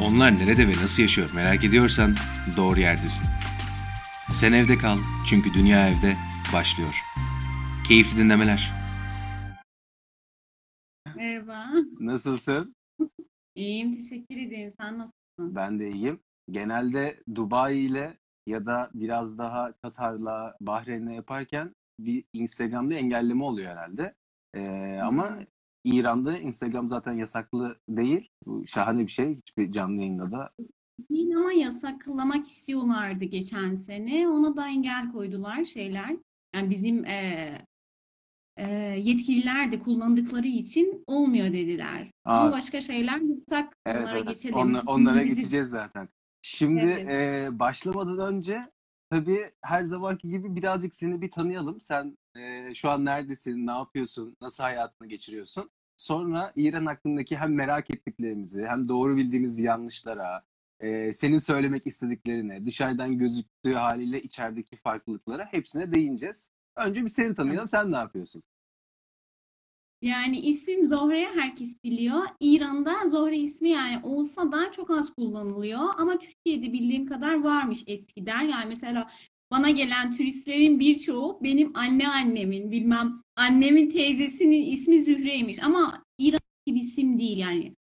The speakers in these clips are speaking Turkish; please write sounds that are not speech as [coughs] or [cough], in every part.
Onlar nerede ve nasıl yaşıyor merak ediyorsan doğru yerdesin. Sen evde kal çünkü dünya evde başlıyor. Keyifli dinlemeler. Merhaba. Nasılsın? İyiyim, teşekkür ederim. Sen nasılsın? Ben de iyiyim. Genelde Dubai ile ya da biraz daha Katar'la, Bahreyn'le yaparken bir Instagram'da engelleme oluyor herhalde. Ee, ama Hmm. İran'da Instagram zaten yasaklı değil. Bu şahane bir şey. Hiçbir canlı yayında da. Değil ama yasaklamak istiyorlardı geçen sene. Ona da engel koydular şeyler. Yani bizim eee, eee, yetkililer de kullandıkları için olmuyor dediler. Ama Aa, başka şeyler yasak. evet Onlara evet. geçelim. Onla- onlara [laughs] geçeceğiz zaten. Şimdi Evet. e, başlamadan önce tabii her zamanki gibi birazcık seni bir tanıyalım. Sen e, şu an neredesin, ne yapıyorsun, nasıl hayatını geçiriyorsun? Sonra İran hakkındaki hem merak ettiklerimizi hem doğru bildiğimiz yanlışlara, e, senin söylemek istediklerine, dışarıdan gözüktüğü haliyle içerideki farklılıklara hepsine değineceğiz. Önce bir seni tanıyalım. Sen ne yapıyorsun? Yani ismim Zohre herkes biliyor. İran'da Zohre ismi yani olsa da çok az kullanılıyor. Ama Türkiye'de bildiğim kadar varmış eskiden. Yani mesela bana gelen turistlerin birçoğu benim anneannemin, bilmem annemin teyzesinin ismi Zühre'ymiş. Ama İran gibi isim değil yani.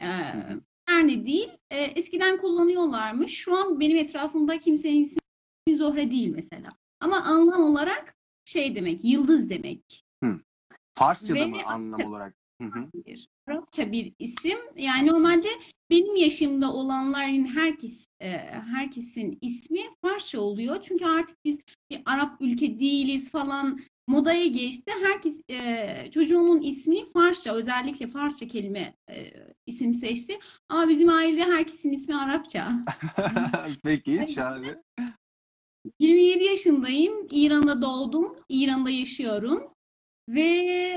Ee, Hı hı. her ne değil. Ee, eskiden kullanıyorlarmış. Şu an benim etrafımda kimsenin ismi Zohre değil mesela. Ama anlam olarak şey demek, yıldız demek. Farsça'da Ve mı anlam olarak? Bir Arapça bir isim. Yani normalde benim yaşımda olanların herkes e, herkesin ismi Farsça oluyor. Çünkü artık biz bir Arap ülke değiliz falan modaya geçti. Herkes e, çocuğumun ismi Farsça, özellikle Farsça kelime e, isim seçti. Ama bizim ailede herkesin ismi Arapça. [laughs] Peki, şahane. 27 yaşındayım. İran'da doğdum. İran'da yaşıyorum. Ve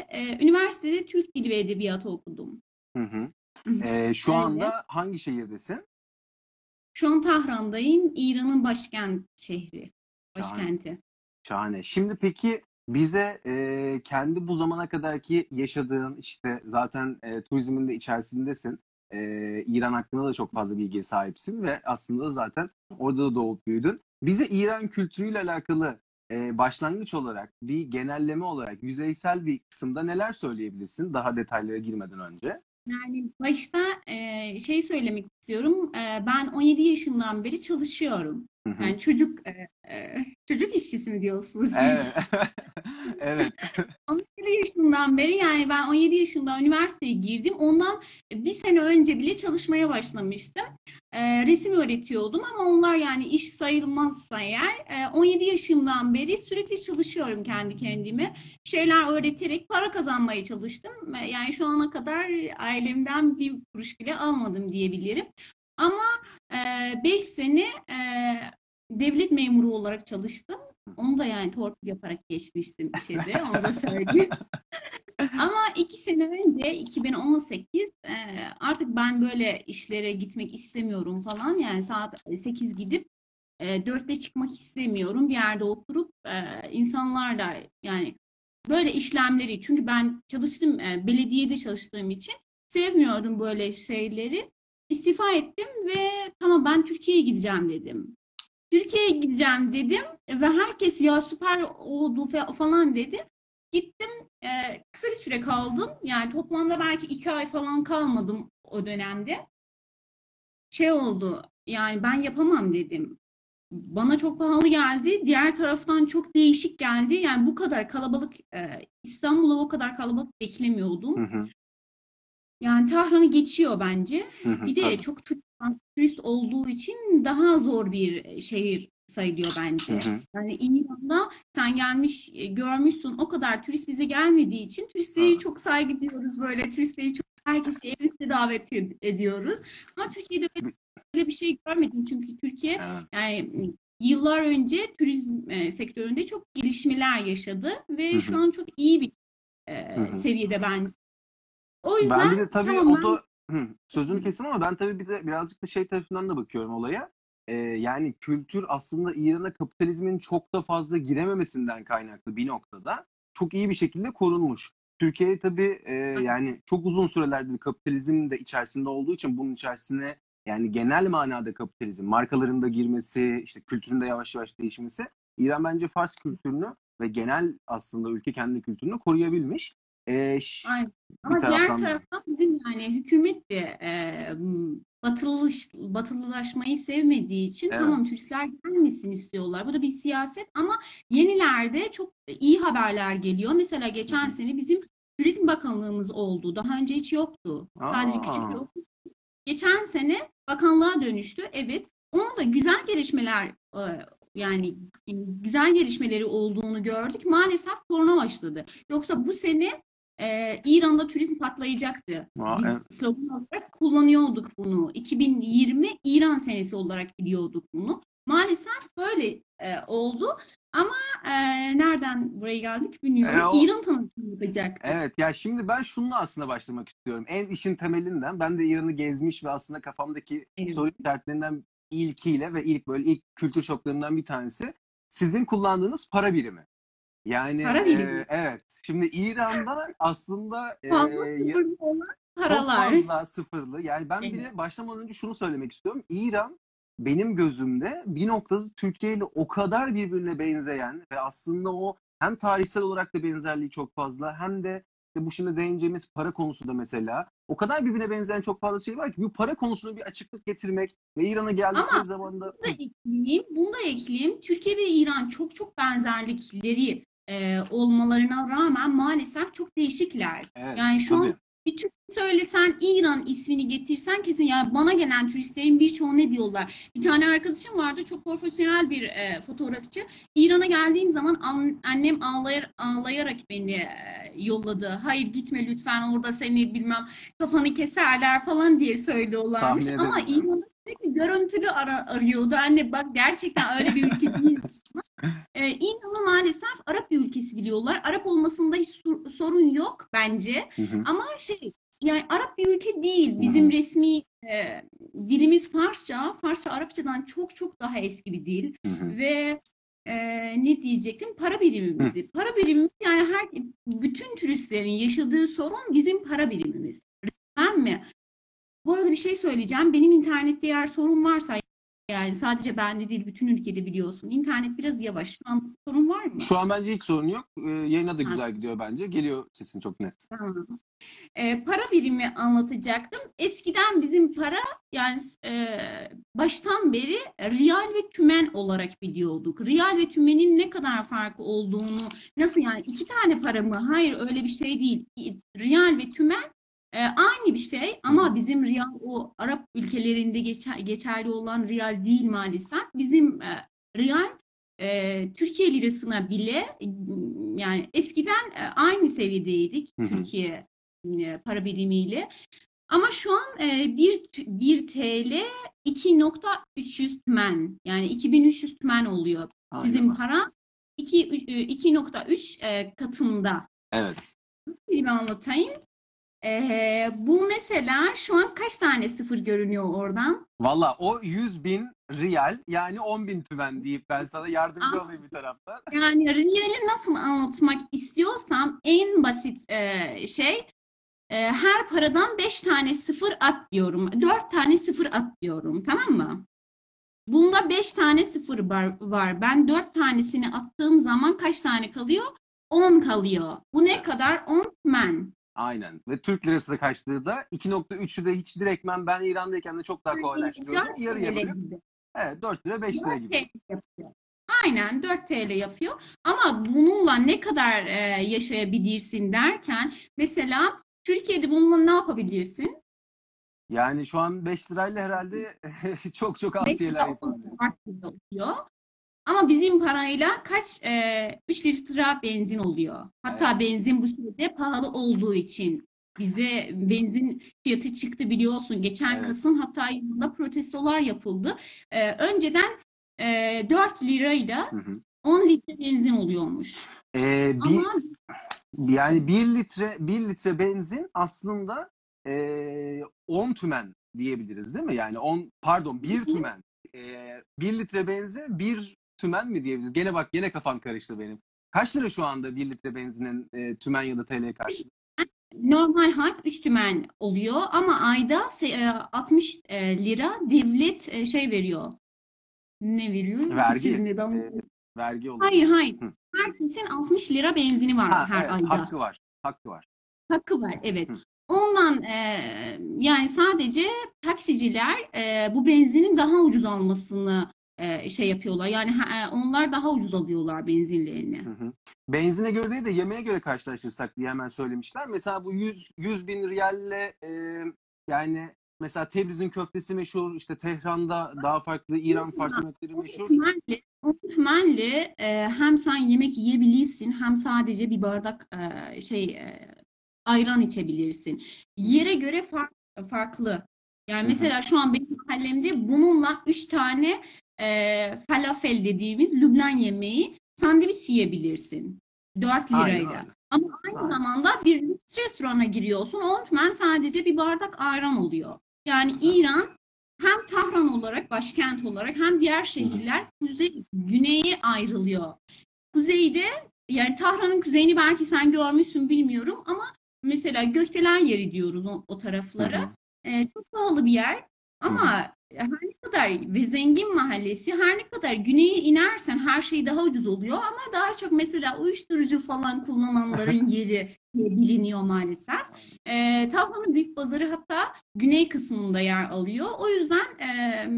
e, üniversitede Türk Dili ve Edebiyatı okudum. Hı hı. Ee, şu anda hangi şehirdesin? Şu an Tahran'dayım. İran'ın başkent şehri. Şahane. Başkenti. Şahane. Şimdi peki bize e, kendi bu zamana kadarki yaşadığın işte zaten e, turizmin de içerisindesin. E, İran hakkında da çok fazla bilgiye sahipsin ve aslında zaten orada da doğup büyüdün. Bize İran kültürüyle alakalı e, başlangıç olarak bir genelleme olarak yüzeysel bir kısımda neler söyleyebilirsin daha detaylara girmeden önce? Yani başta e, şey söylemek istiyorum. E, ben 17 yaşından beri çalışıyorum. Yani çocuk e, e, çocuk işçisi mi diyorsunuz? [laughs] [laughs] Evet. [laughs] Evet. 17 yaşından beri yani ben 17 yaşında üniversiteye girdim. Ondan bir sene önce bile çalışmaya başlamıştım. Ee, resim öğretiyordum ama onlar yani iş sayılmazsa eğer e, 17 yaşımdan beri sürekli çalışıyorum kendi kendime. Bir şeyler öğreterek para kazanmaya çalıştım. E, Yani şu ana kadar ailemden bir kuruş bile almadım diyebilirim. Ama 5 sene e, devlet memuru olarak çalıştım. Onu da yani torpil yaparak geçmiştim işe de, onu da söyleyeyim. [laughs] Ama iki sene önce 2018 e, artık ben böyle işlere gitmek istemiyorum falan. Yani saat 8 gidip e, 4'te çıkmak istemiyorum. Bir yerde oturup e, insanlarla yani böyle işlemleri çünkü ben çalıştım e, belediyede çalıştığım için sevmiyordum böyle şeyleri. İstifa ettim ve tamam ben Türkiye'ye gideceğim dedim. Türkiye'ye gideceğim dedim ve herkes ya süper oldu fa- falan dedi. Gittim e, kısa bir süre kaldım. Yani toplamda belki iki ay falan kalmadım o dönemde. Şey oldu yani ben yapamam dedim. Bana çok pahalı geldi. Diğer taraftan çok değişik geldi. Yani bu kadar kalabalık e, İstanbul'a o kadar kalabalık beklemiyordum. Hı hı. Yani Tahran'ı geçiyor bence. Hı hı. Bir de Tabii. çok turist, olduğu için daha zor bir şehir sayılıyor Hı bence. hı. Yani İran'da sen gelmiş e, görmüşsün o kadar turist bize gelmediği için turistleri Evet. çok saygı duyuyoruz böyle turistleri çok herkesi evimize davet ed- ediyoruz. Ama Türkiye'de böyle bir şey görmedim çünkü Türkiye Evet. yani yıllar önce turizm e, sektöründe çok gelişmeler yaşadı ve Hı şu hı. an çok iyi bir e, Hı hı. seviyede bence. O Ben yüzden bir de tabii tamam o ben da Hı, sözünü kestim ama ben tabii bir de birazcık da şey tarafından da bakıyorum olaya. Ee, yani kültür aslında İran'a kapitalizmin çok da fazla girememesinden kaynaklı bir noktada çok iyi bir şekilde korunmuş. Türkiye tabii e, yani çok uzun sürelerdir kapitalizm de içerisinde olduğu için bunun içerisine yani genel manada kapitalizm, markaların da girmesi, işte kültürün de yavaş yavaş değişmesi İran bence Fars kültürünü ve genel aslında ülke kendi kültürünü koruyabilmiş. Ş- Aynen. Ama diğer taraftan bizim yani hükümet de e, batılış, batılılaşmayı sevmediği için Evet. tamam turistler gelmesin istiyorlar. Bu da bir siyaset ama yenilerde çok iyi haberler geliyor. Mesela geçen Hı hı. sene bizim Turizm Bakanlığımız oldu. Daha önce hiç yoktu. Sadece küçük Aa. okul. Geçen sene bakanlığa dönüştü. Evet. Onun da güzel gelişmeler e, yani güzel gelişmeleri olduğunu gördük. Maalesef korona başladı. Yoksa bu sene e, İran'da turizm patlayacaktı. Aa, Biz evet. slogan olarak kullanıyorduk bunu. 2020 İran senesi olarak biliyorduk bunu. Maalesef böyle e, oldu. Ama e, nereden buraya geldik bilmiyorum. E, o- İran tanıtımı yapacaktık. Evet ya şimdi ben şununla aslında başlamak istiyorum. En işin temelinden ben de İran'ı gezmiş ve aslında kafamdaki Evet. soru işaretlerinden ilkiyle ve ilk böyle ilk kültür şoklarından bir tanesi sizin kullandığınız para birimi. Yani Para birimi. e, evet. Şimdi İran'da aslında e, olan çok paralar. fazla sıfırlı. Yani ben Evet. bile başlamadan önce şunu söylemek istiyorum. İran benim gözümde bir noktada Türkiye ile o kadar birbirine benzeyen ve aslında o hem tarihsel olarak da benzerliği çok fazla hem de işte bu şimdi değineceğimiz para konusu da mesela o kadar birbirine benzeyen çok fazla şey var ki bu para konusuna bir açıklık getirmek ve İran'a geldikleri Ama zaman da Bunu da ekleyeyim. Bunu da ekleyeyim. Türkiye ve İran çok çok benzerlikleri e, olmalarına rağmen maalesef çok değişikler. evet, Yani şu an tabii. bir Türk söylesen İran ismini getirsen kesin yani bana gelen turistlerin birçoğu ne diyorlar? Bir tane arkadaşım vardı çok profesyonel bir e, fotoğrafçı. İran'a geldiğim zaman an- annem ağlayar, ağlayarak beni e, yolladı. Hayır gitme lütfen orada seni bilmem kafanı keserler falan diye söylüyorlarmış. Ama. İran'da sürekli görüntülü ara, arıyordu. Anne bak gerçekten öyle bir ülke [laughs] değil. Ee, İran'ı maalesef Arap bir ülkesi biliyorlar. Arap olmasında hiç sor- sorun yok bence. Hı hı. Ama şey yani Arap bir ülke değil. Bizim hı. resmi e, dilimiz Farsça. Farsça Arapçadan çok çok daha eski bir dil hı. ve e, ne diyecektim? Para birimimizi. Para birimimiz yani her bütün turistlerin yaşadığı sorun bizim para birimimiz. Tamam mı? Bu arada bir şey söyleyeceğim. Benim internette eğer sorun varsa yani sadece bende değil bütün ülkede biliyorsun. İnternet biraz yavaş. Şu an sorun var mı? Şu an bence hiç sorun yok. Ee, yayına da Ha. güzel gidiyor bence. Geliyor sesin çok net. Tamam. Ee, para birimi anlatacaktım. Eskiden bizim para yani e, baştan beri riyal ve tümen olarak biliyorduk. Riyal ve tümenin ne kadar farkı olduğunu, nasıl yani iki tane para mı? Hayır öyle bir şey değil. Riyal ve tümen e, aynı bir şey ama bizim riyal o Arap ülkelerinde geçer, geçerli olan riyal değil maalesef. Bizim e, riyal e, Türkiye lirasına bile e, yani eskiden e, aynı seviyedeydik Hı hı. Türkiye e, para birimiyle. Ama şu an e, 1, 1 TL 2.300 tümen yani 2300 tümen oluyor. Sizin Aynen. para 2 2.3 e, katında. Evet. Bir anlatayım. E, bu mesela şu an kaç tane sıfır görünüyor oradan? Valla o 100 bin riyal yani 10 bin tümen deyip ben sana yardımcı Aa. olayım bir taraftan. [laughs] Yani riyali nasıl anlatmak istiyorsam en basit e, şey e, her paradan 5 tane sıfır at diyorum. 4 tane sıfır at diyorum. Tamam mı? Bunda 5 tane sıfır var, var. Ben 4 tanesini attığım zaman kaç tane kalıyor? 10 kalıyor. Bu ne kadar? 10 men. Aynen. Ve Türk lirası kaçtığı da 2.3'ü de hiç direktmen ben İran'dayken de çok daha kolaylaştırıyordum. Yarıya bölüp evet 4 lira 5 lira 4 gibi. Aynen 4 TL yapıyor. Ama bununla ne kadar e, yaşayabilirsin derken mesela Türkiye'de bununla ne yapabilirsin? Yani şu an 5 lirayla herhalde [laughs] çok çok az şeyler oluyor. Ama bizim parayla kaç? E, 3 litre benzin oluyor. Hatta Evet. benzin bu sürede pahalı olduğu için bize benzin fiyatı çıktı biliyorsun. Geçen Evet. Kasım hatta yılında protestolar yapıldı. E, önceden e, 4 lirayla Hı hı. 10 litre benzin oluyormuş. Ee, bir, Ama yani 1 litre 1 litre benzin aslında ee, 10 tümen diyebiliriz değil mi? Yani 10 pardon 1 Hı hı. tümen. 1 litre benzin 1 tümen mi diyebiliriz? Gene bak gene kafam karıştı benim. Kaç lira şu anda 1 litre benzinin e, tümen ya da TL karşılığı? normal halk 3 tümen oluyor ama ayda se- e, 60 e, lira devlet e, şey veriyor. Ne veriyor? Vergi. 200 liradan- Ee, vergi oluyor. Hayır hayır. Hı. Herkesin 60 lira benzini var Ha, her evet, ayda. hakkı var. Hakkı var. Hakkı var evet. Hı. Ondan e, yani sadece taksiciler e, bu benzinin daha ucuz almasını e, şey yapıyorlar. Yani ha- e, onlar daha ucuz alıyorlar benzinlerini. Hı hı. Benzine göre değil de yemeğe göre karşılaştırsak diye hemen söylemişler. Mesela bu 100, 100 bin riyalle e, yani mesela Tebriz'in köftesi meşhur, işte Tehran'da daha farklı İran Fars yemekleri meşhur. Tümenli, tümenli e, hem sen yemek yiyebilirsin hem sadece bir bardak e, şey e, ayran içebilirsin. Yere göre fark, farklı. Yani mesela şu an benim mahallemde bununla üç tane e, falafel dediğimiz Lübnan yemeği sandviç yiyebilirsin. 4 Aynen lirayla. Ama aynı Aynen. zamanda bir lüks restorana giriyorsun. O tümen sadece bir bardak ayran oluyor. Yani İran hem Tahran olarak başkent olarak hem diğer şehirler kuzey güneye ayrılıyor. Kuzeyde yani Tahran'ın kuzeyini belki sen görmüşsün bilmiyorum ama mesela Gökdelen yeri diyoruz o, o taraflara. Hı hı. Ee, çok pahalı bir yer ama her ne kadar ve zengin mahallesi her ne kadar güneye inersen her şey daha ucuz oluyor ama daha çok mesela uyuşturucu falan kullananların [laughs] yeri biliniyor maalesef. Ee, Tahran'ın büyük pazarı hatta güney kısmında yer alıyor. O yüzden eee,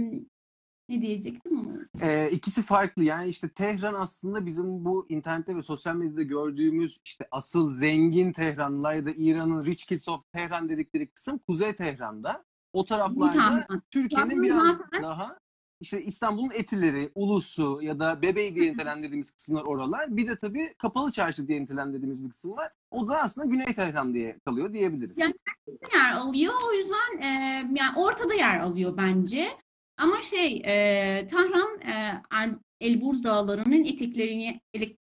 ne diyecektim onu? Ee, ikisi farklı yani işte Tehran aslında bizim bu internette ve sosyal medyada gördüğümüz işte asıl zengin Tehranlılar ya da İran'ın Rich Kids of Tehran dedikleri kısım Kuzey Tehran'da. O taraflarda. Türkiye'nin biraz zaten- daha işte İstanbul'un Etileri, Ulusu ya da Bebeği diye nitelendirdiğimiz kısımlar oralar. Bir de tabii Kapalı Çarşı diye nitelendirdiğimiz bir kısım var. O da aslında Güney Tehran diye kalıyor diyebiliriz. Yani yer alıyor. O yüzden eee, yani ortada yer alıyor bence. Ama şey eee, Tahran eee, El- Elburz Dağları'nın eteklerini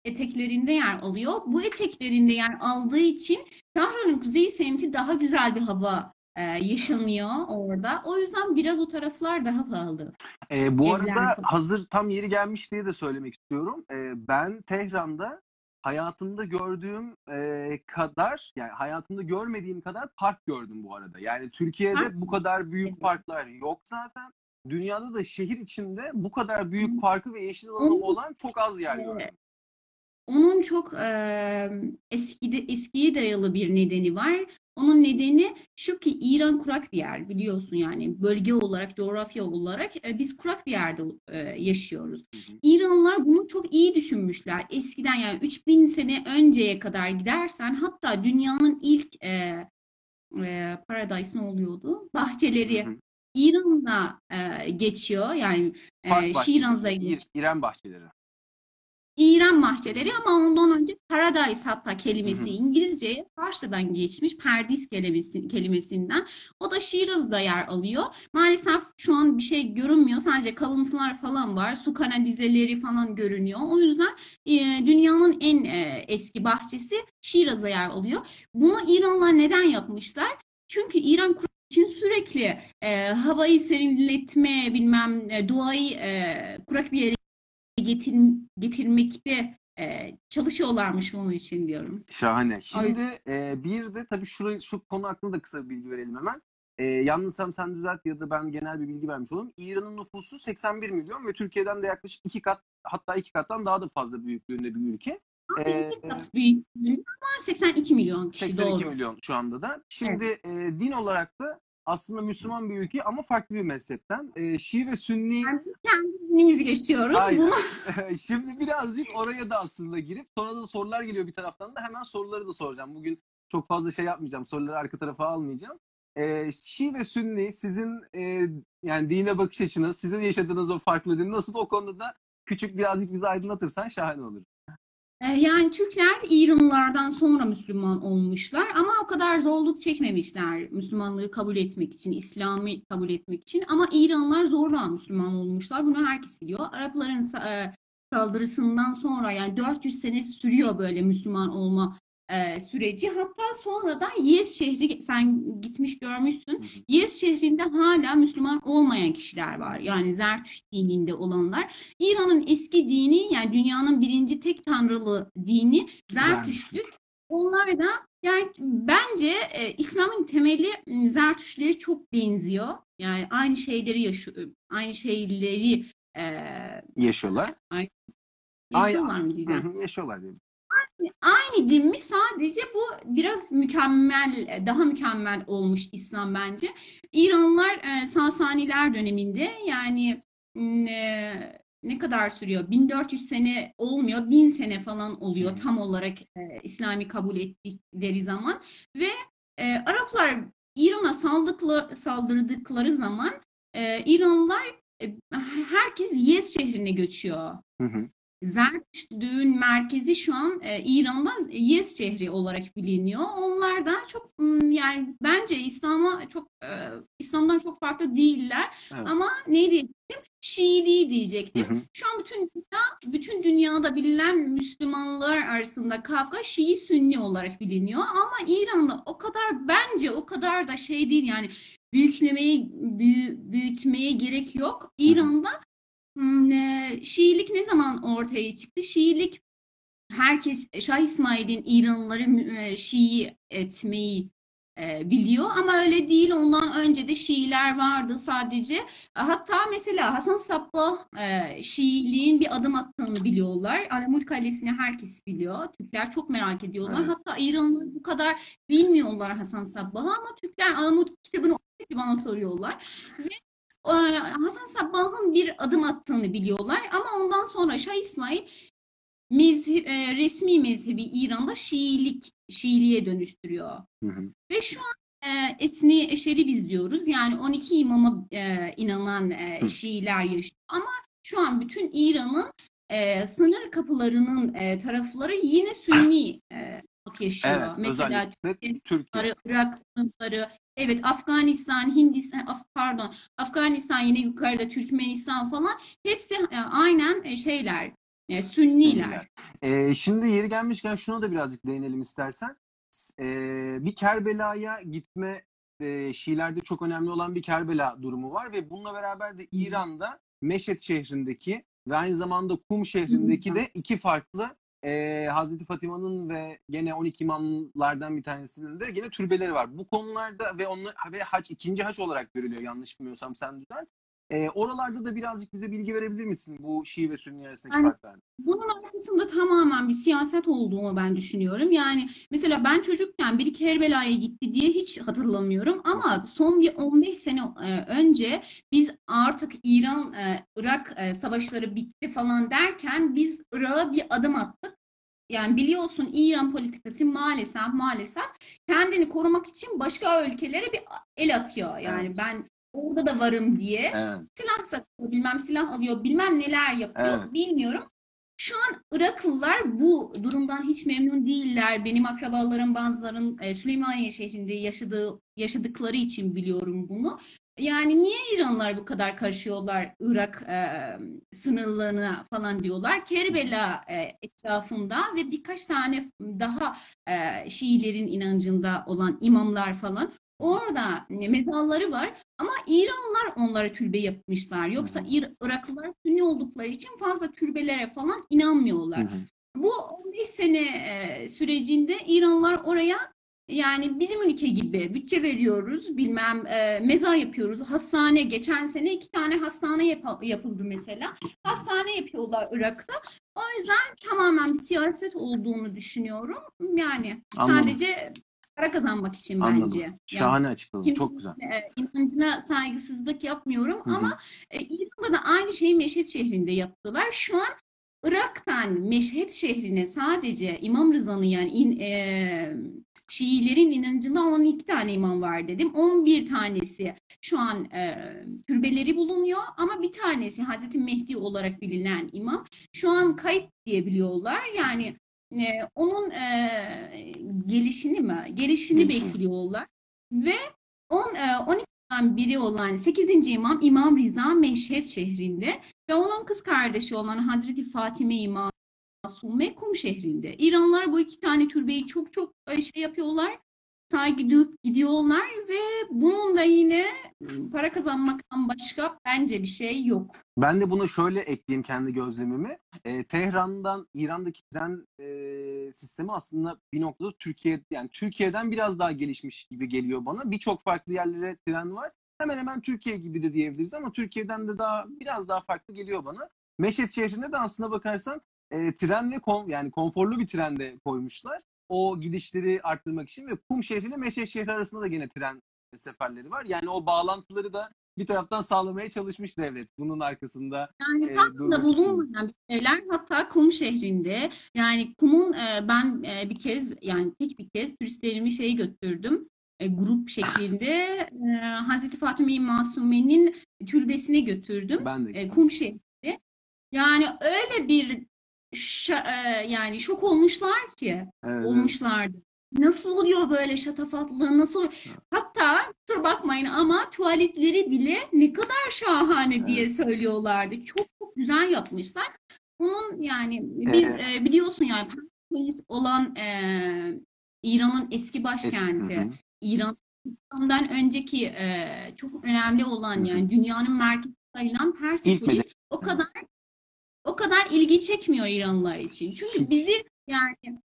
eteklerinde yer alıyor. Bu eteklerinde yer aldığı için Tahran'ın kuzey semti daha güzel bir hava eee, yaşanıyor orada. O yüzden biraz o taraflar daha pahalı. Ee, bu Evler arada falan. hazır tam yeri gelmiş diye de söylemek istiyorum. Ee, ben Tehran'da hayatımda gördüğüm e, kadar yani hayatımda görmediğim kadar park gördüm bu arada. Yani Türkiye'de Park bu kadar büyük Evet. parklar yok zaten. Dünyada da şehir içinde bu kadar Hı. büyük parkı ve yeşil alanı Onun- olan çok az yer Evet. gördüm. Onun çok eee eskide, eskiye dayalı bir nedeni var. Onun nedeni şu ki İran kurak bir yer biliyorsun yani bölge olarak, coğrafya olarak e, biz kurak bir yerde e, yaşıyoruz. Hı hı. İranlılar bunu çok iyi düşünmüşler. Eskiden yani 3000 sene önceye kadar gidersen hatta dünyanın ilk e, e, paradise ne oluyordu? Bahçeleri Hı hı. İran'da e, geçiyor. Yani e, İr- geçiyor. İran bahçeleri. İran bahçeleri ama ondan önce paradise hatta kelimesi. İngilizceye Farsçadan geçmiş perdis kelimesi, kelimesinden. O da Şiraz'da yer alıyor. Maalesef şu an bir şey görünmüyor. Sadece kalıntılar falan var. Su kanalizeleri falan görünüyor. O yüzden e, dünyanın en e, eski bahçesi Şiraz'a yer alıyor. Bunu İranlılar neden yapmışlar? Çünkü İran için sürekli e, havayı serinletme bilmem e, doğayı e, kurak bir yere getir, getirmekte e, çalışıyorlarmış bunun için diyorum. Şahane. Şimdi e, bir de tabii şurayı, şu konu hakkında da kısa bir bilgi verelim hemen. E, yanlışsam sen düzelt ya da ben genel bir bilgi vermiş olayım. İran'ın nüfusu 81 milyon ve Türkiye'den de yaklaşık iki kat hatta iki kattan daha da fazla büyüklüğünde bir ülke. Ee, büyüklüğünde ama 82 milyon kişi 82 doğru. milyon şu anda da. Şimdi e, din olarak da aslında Müslüman bir ülke ama farklı bir mezhepten. E, Şii ve Sünni kendimiz yaşıyoruz. Aynen. Bunu [laughs] Şimdi birazcık oraya da aslında girip sonra da sorular geliyor bir taraftan da hemen soruları da soracağım. Bugün çok fazla şey yapmayacağım. Soruları arka tarafa almayacağım. Ee, Şii ve Sünni sizin e, yani dine bakış açınız, sizin yaşadığınız o farklı din nasıl o konuda da küçük birazcık bizi aydınlatırsan şahane olur. E, Yani Türkler İranlılardan sonra Müslüman olmuşlar ama o kadar zorluk çekmemişler Müslümanlığı kabul etmek için, İslam'ı kabul etmek için. Ama İranlılar zorla Müslüman olmuşlar. Bunu herkes biliyor. Arapların e, saldırısından sonra yani 400 sene sürüyor böyle Müslüman olma e, süreci. Hatta sonradan Yez şehri sen gitmiş görmüşsün. Yez şehrinde hala Müslüman olmayan kişiler var. Yani Zertüşt dininde olanlar. İran'ın eski dini yani dünyanın birinci tek tanrılı dini Zertüştlük. Onlar da Yani bence e, İslam'ın temeli m, Zertüştlüğe çok benziyor. Yani aynı şeyleri yaşıyor, aynı şeyleri e, Yaşıyorlar. yaşıyorlar mı Hı diyeceğim. Yaşıyorlar diyelim. Aynı din mi? Sadece bu biraz mükemmel, daha mükemmel olmuş İslam bence. İranlılar e, Sasaniler döneminde yani ne, ne kadar sürüyor? 1400 sene olmuyor, 1000 sene falan oluyor tam olarak e, İslami kabul ettikleri zaman ve e, Araplar İran'a saldırdıkları zaman e, İranlılar e, herkes Yez şehrine göçüyor. Hı hı. Zertüştlüğün merkezi şu an e, İran'da Yez şehri olarak biliniyor. Onlar da çok yani bence İslam'a çok e, İslam'dan çok farklı değiller. Evet. Ama ne diyecektim? Şiiliği diyecektim. Hı hı. Şu an bütün dünya, bütün dünyada bilinen Müslümanlar arasında kavga Şii Sünni olarak biliniyor. Ama İran'da o kadar bence o kadar da şey değil yani büyüklemeye büyü- büyütmeye gerek yok. İran'da Şiilik ne zaman ortaya çıktı? Şiilik herkes Şah İsmail'in İranlıları e, Şii etmeyi e, biliyor ama öyle değil. Ondan önce de Şiiler vardı sadece. Hatta mesela Hasan Sabbah e, Şiiliğin bir adım attığını biliyorlar. Alamut Kalesi'ni herkes biliyor. Türkler çok merak ediyorlar. Evet. Hatta İranlılar bu kadar bilmiyorlar Hasan Sabbah'ı ama Türkler Alamut kitabını bana soruyorlar. Ve e, Hasan Sabbah'ın bir adım attığını biliyorlar ama ondan sonra Şah İsmail mezhe- e, resmi mezhebi İran'da Şiilik, Şiiliğe dönüştürüyor. Hı hı. Ve şu an e, Esni Eşeri biz diyoruz. Yani 12 imama e, inanan e. Şiiler yaşıyor. Ama şu an bütün İran'ın e, sınır kapılarının e, tarafları yine Sünni e, yaşıyor. Evet. Mesela Türkiye. sınırları, Irak sınırları, evet Afganistan, Hindistan, Af- pardon, Afganistan yine yukarıda Türkmenistan falan hepsi e, aynen e, şeyler, e, Sünniler. Ee, şimdi yeri gelmişken şuna da birazcık değinelim istersen. Ee, bir Kerbela'ya gitme e, Şiilerde çok önemli olan bir Kerbela durumu var ve bununla beraber de İran'da Meşet şehrindeki ve aynı zamanda Kum şehrindeki de iki farklı e, Hazreti Fatima'nın ve gene 12 imamlardan bir tanesinin de gene türbeleri var. Bu konularda ve onlar ve haç ikinci haç olarak görülüyor yanlış bilmiyorsam sen düzelt. E, oralarda da birazcık bize bilgi verebilir misin bu Şii ve Sünni arasındaki Yani- farklar? Bunun arkasında tamamen bir siyaset olduğunu ben düşünüyorum. Yani mesela ben çocukken biri Kerbela'ya gitti diye hiç hatırlamıyorum ama son bir 15 sene e, önce biz artık İran e, Irak e, savaşları bitti falan derken biz Irak'a bir adım attık. Yani biliyorsun İran politikası maalesef maalesef kendini korumak için başka ülkelere bir el atıyor. Yani Evet. ben orada da varım diye Evet. silah satıyor, bilmem silah alıyor, bilmem neler yapıyor, Evet. bilmiyorum. Şu an Iraklılar bu durumdan hiç memnun değiller. Benim akrabalarım bazıların e, Süleymaniye şehrinde yaşadığı yaşadıkları için biliyorum bunu. Yani niye İranlılar bu kadar karışıyorlar Irak e, sınırlarına falan diyorlar. Kerbela e, etrafında ve birkaç tane daha e, Şiilerin inancında olan imamlar falan orada mezarları var. Ama İranlılar onlara türbe yapmışlar. Yoksa. İr- Iraklılar Sünni oldukları için fazla türbelere falan inanmıyorlar. Hı hı. Bu 15 sene e, sürecinde İranlılar oraya yani bizim ülke gibi bütçe veriyoruz, bilmem e, mezar yapıyoruz, hastane. Geçen sene iki tane hastane yap- yapıldı mesela. Hastane yapıyorlar Irak'ta. O yüzden tamamen bir siyaset olduğunu düşünüyorum. Yani Anladım. sadece para kazanmak için Anladım. bence. Yani Şahane açıkladın. Kimsenin, Çok güzel. e, inancına saygısızlık yapmıyorum Hı hı. ama e, İran'da da aynı şeyi Meşhed şehrinde yaptılar. Şu an Irak'tan Meşhed şehrine sadece İmam Rıza'nın yani in, e, Şiilerin inancında 12 tane imam var dedim. 11 tanesi şu an e, türbeleri bulunuyor ama bir tanesi Hazreti Mehdi olarak bilinen imam şu an kayıp diye biliyorlar. Yani e, onun e, gelişini mi? Gelişini Gelişini. bekliyorlar. Ve on, e, 12'den biri olan 8. imam İmam Rıza Meşhed şehrinde ve onun kız kardeşi olan Hazreti Fatime İmam Masume Kum şehrinde. İranlılar bu iki tane türbeyi çok çok şey yapıyorlar. Duyup gidiyorlar ve bunun da yine ıı, para kazanmaktan başka bence bir şey yok. Ben de buna şöyle ekleyeyim kendi gözlemimi. Ee, Tehran'dan İran'daki tren e, sistemi aslında bir noktada Türkiye yani Türkiye'den biraz daha gelişmiş gibi geliyor bana. Birçok farklı yerlere tren var. Hemen hemen Türkiye gibi de diyebiliriz ama Türkiye'den de daha biraz daha farklı geliyor bana. Meşet şehrinde de aslına bakarsan e, tren ve kon, yani konforlu bir tren de koymuşlar. O gidişleri arttırmak için ve Kum şehri ile Meşet şehri arasında da gene tren seferleri var. Yani o bağlantıları da bir taraftan sağlamaya çalışmış devlet. Bunun arkasında Yani e, tam da durmak için. bulunmayan bir şeyler hatta Kum şehrinde yani Kum'un e, ben e, bir kez yani tek bir kez turistlerimi şey götürdüm e, grup şeklinde e, Hazreti Fatıma-i Masume'nin türbesine götürdüm. Ben de e, kum şehri. Yani öyle bir e, yani şok olmuşlar ki Evet, olmuşlardı. Nasıl oluyor böyle şatafatlı nasıl hatta kusura bakmayın ama tuvaletleri bile ne kadar şahane diye Evet. söylüyorlardı. Çok çok güzel yapmışlar. Bunun yani biz e, biliyorsun yani polis olan e, İran'ın eski başkenti. Eski-. İran İslam'dan önceki e, çok önemli olan yani dünyanın merkezi sayılan Persepolis o kadar o kadar ilgi çekmiyor İranlılar için. Çünkü bizi yani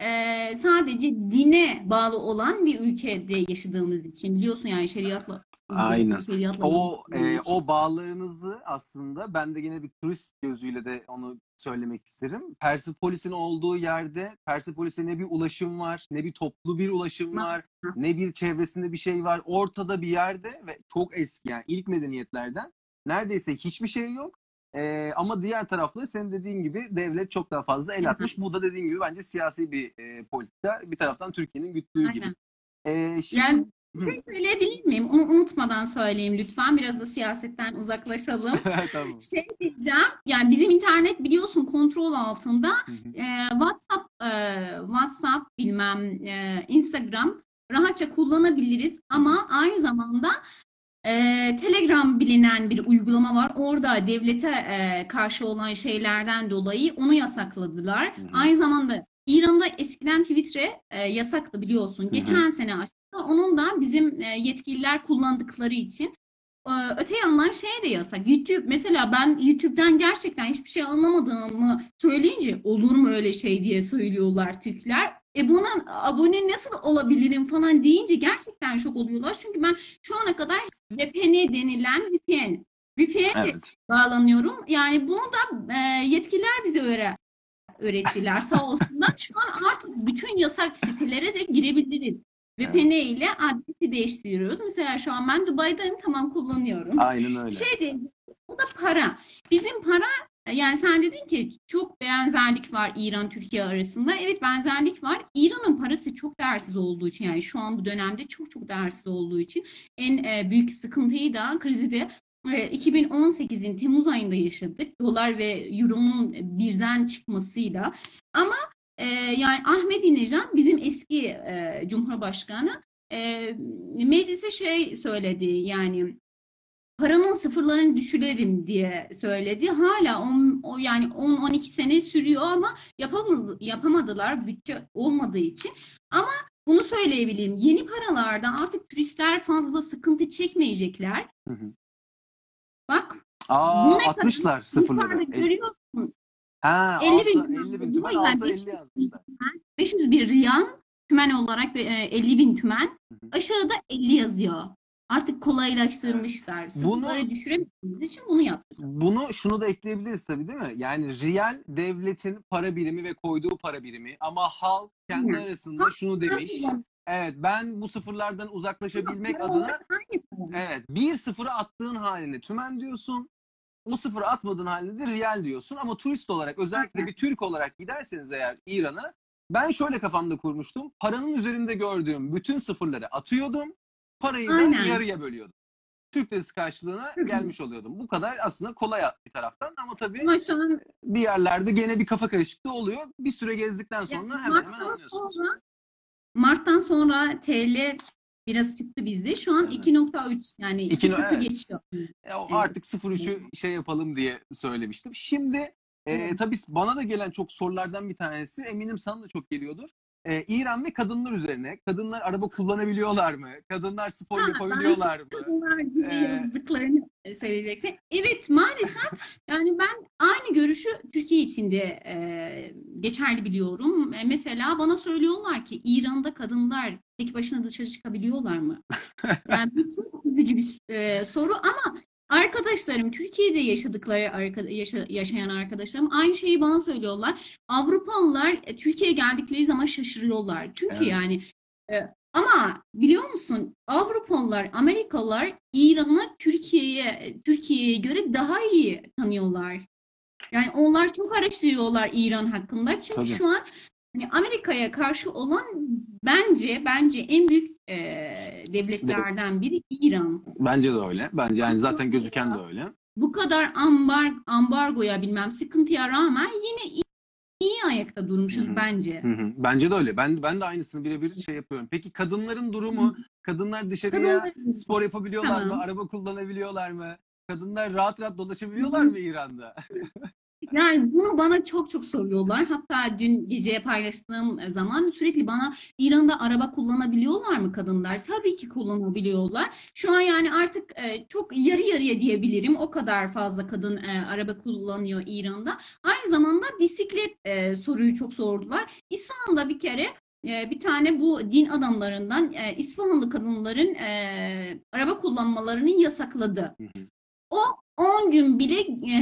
e, sadece dine bağlı olan bir ülkede yaşadığımız için biliyorsun yani şeriatla Aynen. şeriatla O e, için. o bağlarınızı aslında ben de yine bir turist gözüyle de onu söylemek isterim. Persepolis'in olduğu yerde Persepolis'e ne bir ulaşım var, ne bir toplu bir ulaşım var, ne bir çevresinde bir şey var. Ortada bir yerde ve çok eski yani ilk medeniyetlerden neredeyse hiçbir şey yok. E, ama diğer tarafta senin dediğin gibi devlet çok daha fazla el atmış. Bu da dediğin gibi bence siyasi bir e, politika. Bir taraftan Türkiye'nin güttüğü gibi. Aynen. E, şimdi, Yani bir şey söyleyebilir miyim? Onu unutmadan söyleyeyim lütfen. Biraz da siyasetten uzaklaşalım. [laughs] tamam. Şey diyeceğim, yani bizim internet biliyorsun kontrol altında. Ee, WhatsApp, e, WhatsApp bilmem e, Instagram rahatça kullanabiliriz ama aynı zamanda e, Telegram bilinen bir uygulama var. Orada devlete e, karşı olan şeylerden dolayı onu yasakladılar. Hı hı. Aynı zamanda İran'da eskiden Twitter'e e, yasaktı biliyorsun. hı. Geçen sene açtı. Onun da bizim e, yetkililer kullandıkları için ee, Öte yandan şey de yasak. YouTube mesela ben YouTube'dan gerçekten hiçbir şey anlamadığımı söyleyince olur mu öyle şey diye söylüyorlar Türkler. E buna abone nasıl olabilirim falan deyince gerçekten şok oluyorlar. Çünkü ben şu ana kadar VPN denilen VPN VPN Evet. bağlanıyorum. Yani bunu da e, yetkililer bize öğre öğrettiler sağ olsunlar. Şu an artık bütün yasak sitelere de girebiliriz. Evet. VPN ile adresi değiştiriyoruz. Mesela şu an ben Dubai'dayım tamam kullanıyorum. Aynen öyle. Şey de o da para. Bizim para yani sen dedin ki çok benzerlik var İran Türkiye arasında. Evet benzerlik var. İran'ın parası çok değersiz olduğu için yani şu an bu dönemde çok çok değersiz olduğu için en e, büyük sıkıntıyı da krizi de e, 2018'in Temmuz ayında yaşadık. Dolar ve Euro'nun birden çıkmasıyla. Ama e, yani Ahmadinejad bizim eski e, Cumhurbaşkanı e, meclise şey söyledi yani paramın sıfırlarını düşürelim diye söyledi. Hala on, o yani 10-12 sene sürüyor ama yapamadı, yapamadılar bütçe olmadığı için. Ama bunu söyleyebilirim. Yeni paralardan artık turistler fazla sıkıntı çekmeyecekler. Hı hı. Bak Aa Bu ne kadar? 60'lar sıfırları. yukarıda görüyor musun? Ha, 50 bin 6, tümen 50 bin tümen, yani 6, 50 500 bin yazmışlar. tümen, 500 bir riyal tümen olarak ve, e, 50 bin tümen. Hı hı. Aşağıda 50 yazıyor. Artık kolaylaştırmışlar. Sıfırları düşüremediğimiz için bunu yaptık. Bunu şunu da ekleyebiliriz tabii değil mi? Yani real devletin para birimi ve koyduğu para birimi ama halk kendi Hı. arasında şunu demiş. Evet ben bu sıfırlardan uzaklaşabilmek Para adına evet bir sıfırı attığın halinde tümen diyorsun. O sıfırı atmadığın halinde de real diyorsun ama turist olarak özellikle Aynen. bir Türk olarak giderseniz eğer İran'a ben şöyle kafamda kurmuştum. Paranın üzerinde gördüğüm bütün sıfırları atıyordum. Parayı da Aynen. yarıya bölüyordum. Türk lirası karşılığına Hı hı. gelmiş oluyordum. Bu kadar aslında kolay bir taraftan ama tabii Ama şu an bir yerlerde gene bir kafa karışıklığı oluyor. Bir süre gezdikten sonra Yani hemen hemen Mart'tan anlıyorsunuz. sonra Mart'tan sonra TL biraz çıktı bizde. Şu an Evet. 2.3 yani İki 2 no- evet. geçiyor. E, o Evet. artık 0-3'ü şey yapalım diye söylemiştim. Şimdi e, tabii bana da gelen çok sorulardan bir tanesi eminim sana da çok geliyordur. E, İran ve kadınlar üzerine. Kadınlar araba kullanabiliyorlar mı? Kadınlar spor Ha, yapabiliyorlar mı? kadınlar gibi Ee, yazdıklarını söyleyeceksin. Evet maalesef yani ben aynı görüşü Türkiye içinde e, geçerli biliyorum. E, mesela bana söylüyorlar ki İran'da kadınlar tek başına dışarı çıkabiliyorlar mı? [laughs] Yani bu çok üzücü bir e, soru ama arkadaşlarım Türkiye'de yaşadıkları yaşayan arkadaşlarım aynı şeyi bana söylüyorlar. Avrupalılar e, Türkiye'ye geldikleri zaman şaşırıyorlar. Çünkü Evet. yani e, ama biliyor musun Avrupalılar, Amerikalılar İran'ı Türkiye'ye Türkiye'ye göre daha iyi tanıyorlar. Yani onlar çok araştırıyorlar İran hakkında. Çünkü Tabii. şu an hani Amerika'ya karşı olan bence bence en büyük e, devletlerden biri İran. Bence de öyle. Bence yani zaten gözüken de öyle. Bu kadar ambar ambargoya bilmem sıkıntıya rağmen yine iyi, iyi ayakta durmuşuz Hı hı. bence. Hı hı. Bence de öyle. Ben ben de aynısını birebir şey yapıyorum. Peki kadınların durumu? Kadınlar dışarıya Kadınların- spor yapabiliyorlar mı? Tamam. Araba kullanabiliyorlar mı? Kadınlar rahat rahat dolaşabiliyorlar mı İran'da? [laughs] Yani bunu bana çok çok soruyorlar. Hatta dün gece paylaştığım zaman sürekli bana İran'da araba kullanabiliyorlar mı kadınlar? Tabii ki kullanabiliyorlar. Şu an yani artık e, çok yarı yarıya diyebilirim. O kadar fazla kadın e, araba kullanıyor İran'da. Aynı zamanda bisiklet e, soruyu çok sordular. İsfahan'da bir kere bir tane bu din adamlarından İsfahanlı kadınların araba kullanmalarını yasakladı. 10 gün bile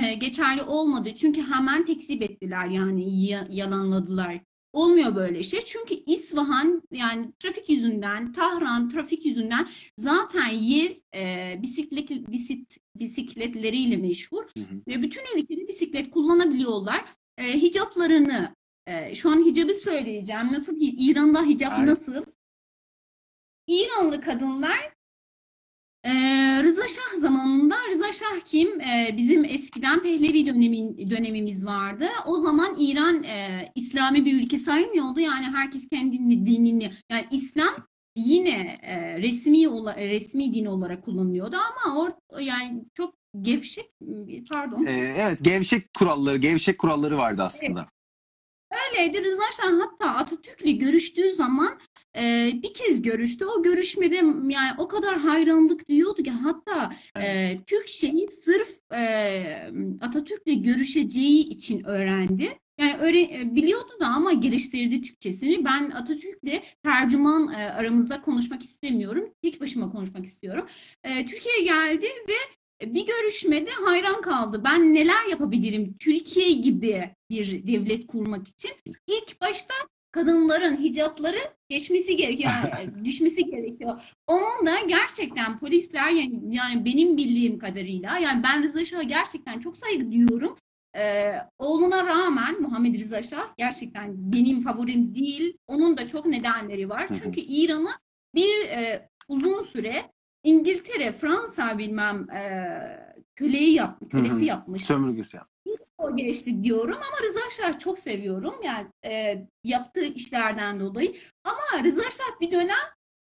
e, geçerli olmadı. Çünkü hemen tekzip ettiler yani ya- yalanladılar. Olmuyor böyle şey. Çünkü İsfahan yani trafik yüzünden, Tahran trafik yüzünden zaten Yezd e, bisiklet, bisit, bisikletleriyle meşhur. Hı hı. Ve bütün ülkede bisiklet kullanabiliyorlar. E, hicaplarını, e, şu an hicabı söyleyeceğim. Nasıl, İran'da hicap Evet. nasıl? İranlı kadınlar ee, Rıza Şah zamanında Rıza Şah kim? Ee, bizim eskiden Pehlevi dönemin, dönemimiz vardı. O zaman İran e, İslami bir ülke sayılmıyordu. Yani herkes kendini dinini yani İslam yine e, resmi ola, resmi din olarak kullanılıyordu ama or, yani çok gevşek pardon. Ee, evet gevşek kuralları, gevşek kuralları vardı aslında. Öyleydi. Rıza Şah hatta Atatürk'le görüştüğü zaman e, bir kez görüştü. O görüşmede yani o kadar hayranlık duyuyordu ki hatta e, Türkçeyi sırf e, Atatürk'le görüşeceği için öğrendi. Yani öyle e, biliyordu da ama geliştirdi Türkçesini. Ben Atatürk'le tercüman e, aramızda konuşmak istemiyorum. Tek başıma konuşmak istiyorum. E, Türkiye'ye geldi ve bir görüşmede hayran kaldı. Ben neler yapabilirim Türkiye gibi bir devlet kurmak için? İlk başta kadınların hicapları geçmesi gerekiyor, yani [laughs] düşmesi gerekiyor. Onun da gerçekten polisler yani, yani benim bildiğim kadarıyla yani ben Rıza Şah'a gerçekten çok saygı duyuyorum. Ee, oğluna rağmen Muhammed Rıza Şah gerçekten benim favorim değil. Onun da çok nedenleri var. Çünkü İran'ı bir e, uzun süre İngiltere, Fransa bilmem e, köleyi yap, kölesi Hı hı. yapmış. Sömürgesi. O geçti diyorum ama Rıza Şah çok seviyorum yani e, yaptığı işlerden dolayı. Ama Rıza Şah bir dönem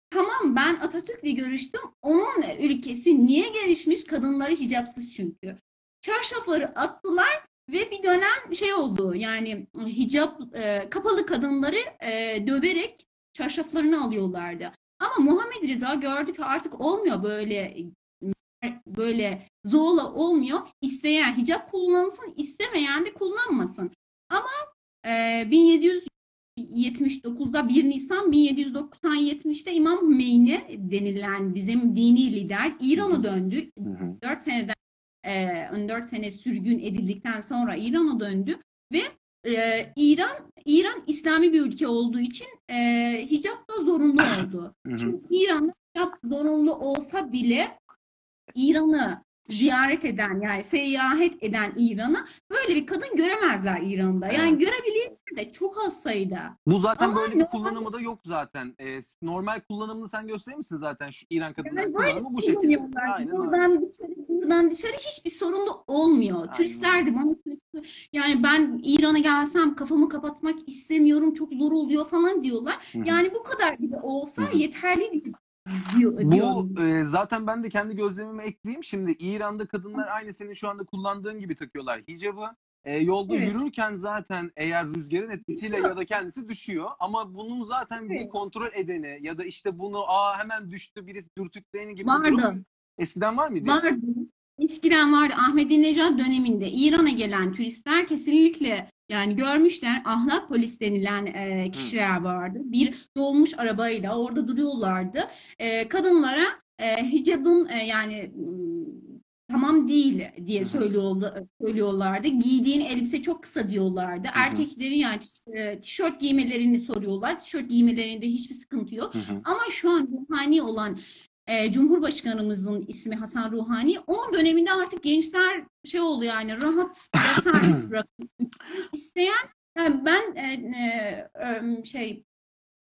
tamam ben Atatürk'le görüştüm. Onun ülkesi niye gelişmiş? Kadınları hicapsız çünkü. Çarşafları attılar ve bir dönem şey oldu yani hicap e, kapalı kadınları e, döverek çarşaflarını alıyorlardı. Ama Muhammed Rıza gördü ki artık olmuyor böyle böyle zorla olmuyor. İsteyen hicap kullansın, istemeyen de kullanmasın. Ama e, 1779'da 1 Nisan 1770'te İmam Hümeyni denilen bizim dini lider İran'a döndü. Hı hı. 4 seneden e, 14 sene sürgün edildikten sonra İran'a döndü ve e, İran İran İslami bir ülke olduğu için e, hicap da zorunlu oldu. Hı hı. Çünkü İran'da hicap zorunlu olsa bile İran'ı ziyaret eden yani seyahat eden İran'a böyle bir kadın göremezler İran'da. Yani Evet. görebilirler de çok az sayıda. Bu zaten Ama böyle bir normal- kullanımı da yok zaten. Ee, normal kullanımını sen gösterir misin zaten şu İran kadınlar böyle kullanımı bu şekilde. Aynen buradan dışarı, buradan dışarı hiçbir sorun da olmuyor. Aynen Turistler de bana sürekli yani ben İran'a gelsem kafamı kapatmak istemiyorum çok zor oluyor falan diyorlar. Yani bu kadar bile olsa yeterli değil diyor, Bu e, zaten ben de kendi gözlemime ekleyeyim. Şimdi İran'da kadınlar aynı senin şu anda kullandığın gibi takıyorlar hicabı. e, yolda Evet. yürürken zaten eğer rüzgarın etkisiyle Düşüyor. ya da kendisi düşüyor ama bunun zaten bir Evet. kontrol edeni ya da işte bunu aa hemen düştü birisi dürtükleyeni gibi bir Vardı. durum eskiden var mıydı? Vardı. Eskiden vardı. Ahmadinejad döneminde İran'a gelen turistler kesinlikle yani görmüşler ahlak polis denilen e, kişiler vardı. Bir dolmuş arabayla orada duruyorlardı. E, kadınlara e, hicabın e, yani tamam değil diye Hı hı. söylüyorlardı. Giydiğin elbise çok kısa diyorlardı. hı. Erkeklerin yani e, tişört giymelerini soruyorlar. Tişört giymelerinde hiçbir sıkıntı yok. Hı hı. Ama şu an ruhani olan e, Cumhurbaşkanımızın ismi Hasan Ruhani. Onun döneminde artık gençler şey oldu yani rahat ve [coughs] serbest. İsteyen yani ben e, e, e, şey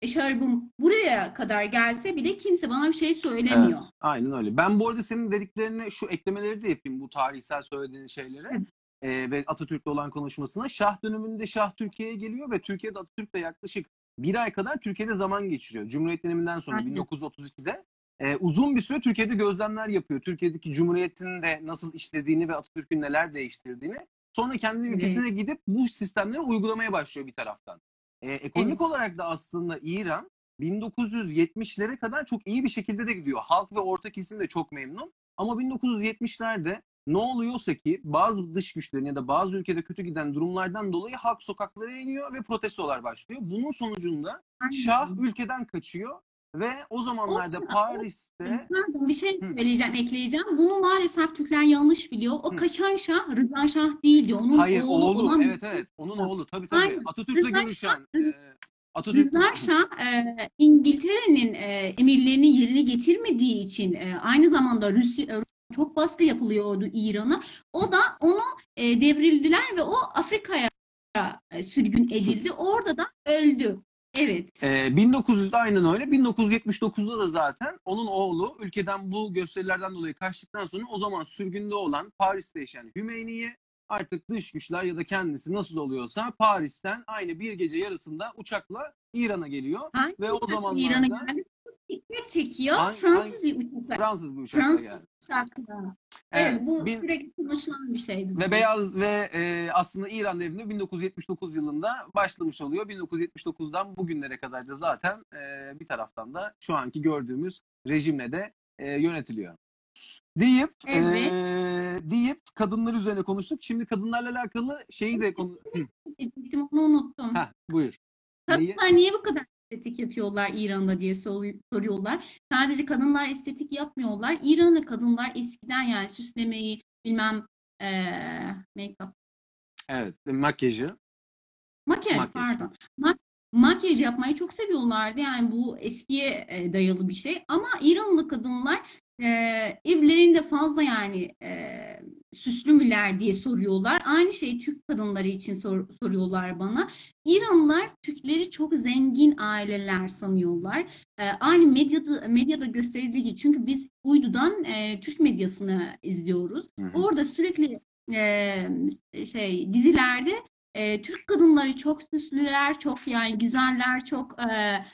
eşarbım buraya kadar gelse bile kimse bana bir şey söylemiyor. Evet, aynen öyle. Ben bu arada senin dediklerine şu eklemeleri de yapayım bu tarihsel söylediğin şeylere. Evet. Ee, ve Atatürk'le olan konuşmasına. Şah döneminde Şah Türkiye'ye geliyor ve Türkiye'de Atatürk'le yaklaşık bir ay kadar Türkiye'de zaman geçiriyor. Cumhuriyet döneminden sonra Aynen. 1932'de e, uzun bir süre Türkiye'de gözlemler yapıyor. Türkiye'deki Cumhuriyet'in de nasıl işlediğini ve Atatürk'ün neler değiştirdiğini. Sonra kendi ülkesine gidip bu sistemleri uygulamaya başlıyor bir taraftan. E, ekonomik Evet. olarak da aslında İran 1970'lere kadar çok iyi bir şekilde de gidiyor. Halk ve orta kesim de çok memnun. Ama 1970'lerde ne oluyorsa ki bazı dış güçlerin ya da bazı ülkede kötü giden durumlardan dolayı halk sokaklara iniyor ve protestolar başlıyor. Bunun sonucunda Aynen. Şah ülkeden kaçıyor ve o zamanlarda O- Paris'te Pardon bir şey Hı. söyleyeceğim, ekleyeceğim. Bunu maalesef Türkler yanlış biliyor. O Hı. kaçan şah Rıza Şah değildi. Onun hayır oğlu, oğlu olan evet evet onun oğlu tabii tabii Aynen. Atatürk'le Rıza görüşen Şah- e, Atatürk Rıza Şah e, İngiltere'nin e, emirlerini yerine getirmediği için e, aynı zamanda Rusya e, çok baskı yapılıyordu İran'a. O da onu e, devrildiler ve o Afrika'ya e, sürgün edildi. Orada da öldü. Evet. Ee, 1900'de aynen öyle. 1979'da da zaten onun oğlu ülkeden bu gösterilerden dolayı kaçtıktan sonra o zaman sürgünde olan Paris'te yaşayan Hümeyni'yi artık dış güçler ya da kendisi nasıl oluyorsa Paris'ten aynı bir gece yarısında uçakla İran'a geliyor. Hangi Ve o zamanlarda- İran'a geldi? Dikkat çekiyor. Hangi- Fransız bir uçakla. Fransız bir uçakla Fransız geldi. uçakla. Evet, Evet, bu bin- sürekli konuşulan bir şey bizde. ve beyaz ve e, aslında İran devrimi 1979 yılında başlamış oluyor. 1979'dan bugünlere kadar da zaten e, bir taraftan da şu anki gördüğümüz rejimle de e, yönetiliyor. Deyip Evet. e, deyip kadınlar üzerine konuştuk. Şimdi kadınlarla alakalı şeyi de konu... Onu unuttum. Heh, buyur. Kadınlar niye bu kadar estetik yapıyorlar İran'da diye sor- soruyorlar. Sadece kadınlar estetik yapmıyorlar. İran'da kadınlar eskiden yani süslemeyi bilmem eee make-up, Evet, makyajı. makyaj, Makyaj. pardon. Mak- makyaj yapmayı çok seviyorlardı. Yani bu eskiye e, dayalı bir şey. Ama İranlı kadınlar e, evlerinde fazla yani e, süslü müler diye soruyorlar. Aynı şeyi Türk kadınları için sor- soruyorlar bana. İranlılar Türkleri çok zengin aileler sanıyorlar. E, aynı medyada medyada gösterildiği gibi çünkü biz uydudan e, Türk medyasını izliyoruz. Hı hı. Orada sürekli e, şey dizilerde e, Türk kadınları çok süslüler, çok yani güzeller, çok e,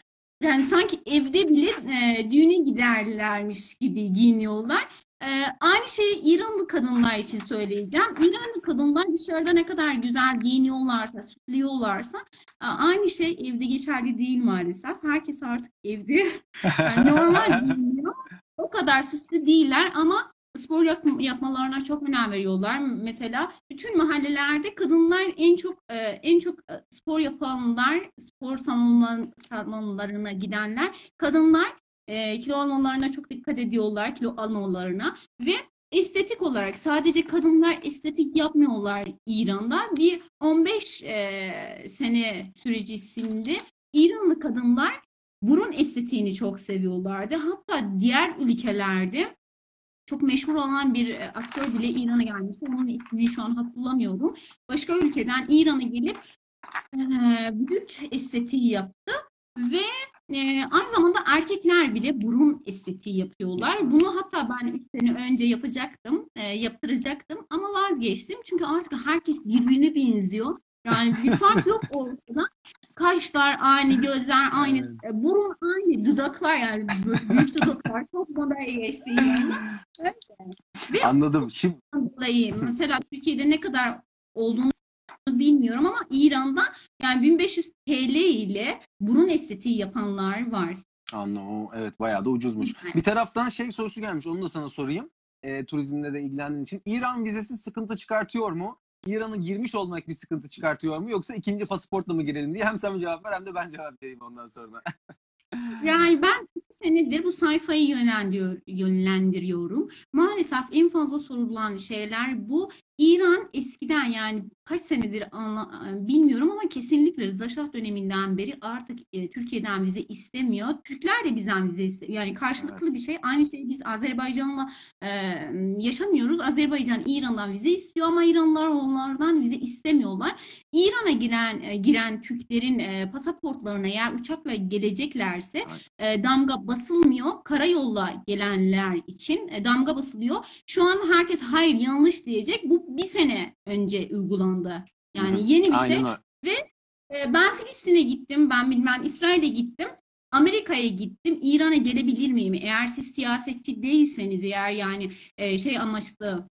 yani sanki evde bile e, düğüne giderlermiş gibi giyiniyorlar. E, aynı şeyi İranlı kadınlar için söyleyeceğim. İranlı kadınlar dışarıda ne kadar güzel giyiniyorlarsa, süslüyorlarsa e, aynı şey evde geçerli değil maalesef. Herkes artık evde [laughs] yani normal giyiniyor. O kadar süslü değiller ama spor yap- yapmalarına çok önem veriyorlar. Mesela bütün mahallelerde kadınlar en çok e, en çok e, spor yapanlar, spor salonlar, salonlarına gidenler, kadınlar e, kilo almalarına çok dikkat ediyorlar, kilo almalarına ve estetik olarak sadece kadınlar estetik yapmıyorlar İran'da. Bir 15 e, sene sürecisinde İranlı kadınlar burun estetiğini çok seviyorlardı. Hatta diğer ülkelerde çok meşhur olan bir e, aktör bile İran'a gelmişti. Onun ismini şu an hatırlamıyorum. Başka ülkeden İran'a gelip e, vücut estetiği yaptı ve e, aynı zamanda erkekler bile burun estetiği yapıyorlar. Bunu hatta ben 3 sene önce yapacaktım, e, yaptıracaktım ama vazgeçtim. Çünkü artık herkes birbirine benziyor. Yani bir fark yok [laughs] ortada. Kaşlar aynı, gözler aynı, Evet. burun aynı, dudaklar yani büyük dudaklar çok modaya geçti yani. Öyle. Ve Anladım. Şimdi dolayı mesela Türkiye'de ne kadar olduğunu bilmiyorum ama İran'da yani 1500 TL ile burun estetiği yapanlar var. Anladım. Evet bayağı da ucuzmuş. Evet. Bir taraftan şey sorusu gelmiş. Onu da sana sorayım. E, turizmle de ilgilendiğin için. İran vizesi sıkıntı çıkartıyor mu? İran'a girmiş olmak bir sıkıntı çıkartıyor mu? Yoksa ikinci pasaportla mı girelim diye hem sen cevap ver hem de ben cevap vereyim ondan sonra. [laughs] Yani ben iki senedir bu sayfayı yönlendiriyor, yönlendiriyorum. Maalesef en fazla sorulan şeyler bu. İran eskiden yani kaç senedir bilmiyorum ama kesinlikle Rıza Şah döneminden beri artık e, Türkiye'den vize istemiyor. Türkler de bizden vize istemiyor. Yani karşılıklı bir şey. Aynı şeyi biz Azerbaycan'la e, yaşamıyoruz. Azerbaycan İran'dan vize istiyor ama İranlılar onlardan vize istemiyorlar. İran'a giren e, giren Türklerin e, pasaportlarına eğer uçakla geleceklerse e, damga basılmıyor. Karayolla gelenler için e, damga basılıyor. Şu an herkes hayır yanlış diyecek. Bu bir sene önce uygulandı. Yani Hı hı. yeni bir şey. Aynen öyle. E, Ben Filistin'e gittim, ben bilmem İsrail'e gittim, Amerika'ya gittim. İran'a gelebilir miyim? Eğer siz siyasetçi değilseniz, eğer yani e, şey amaçlı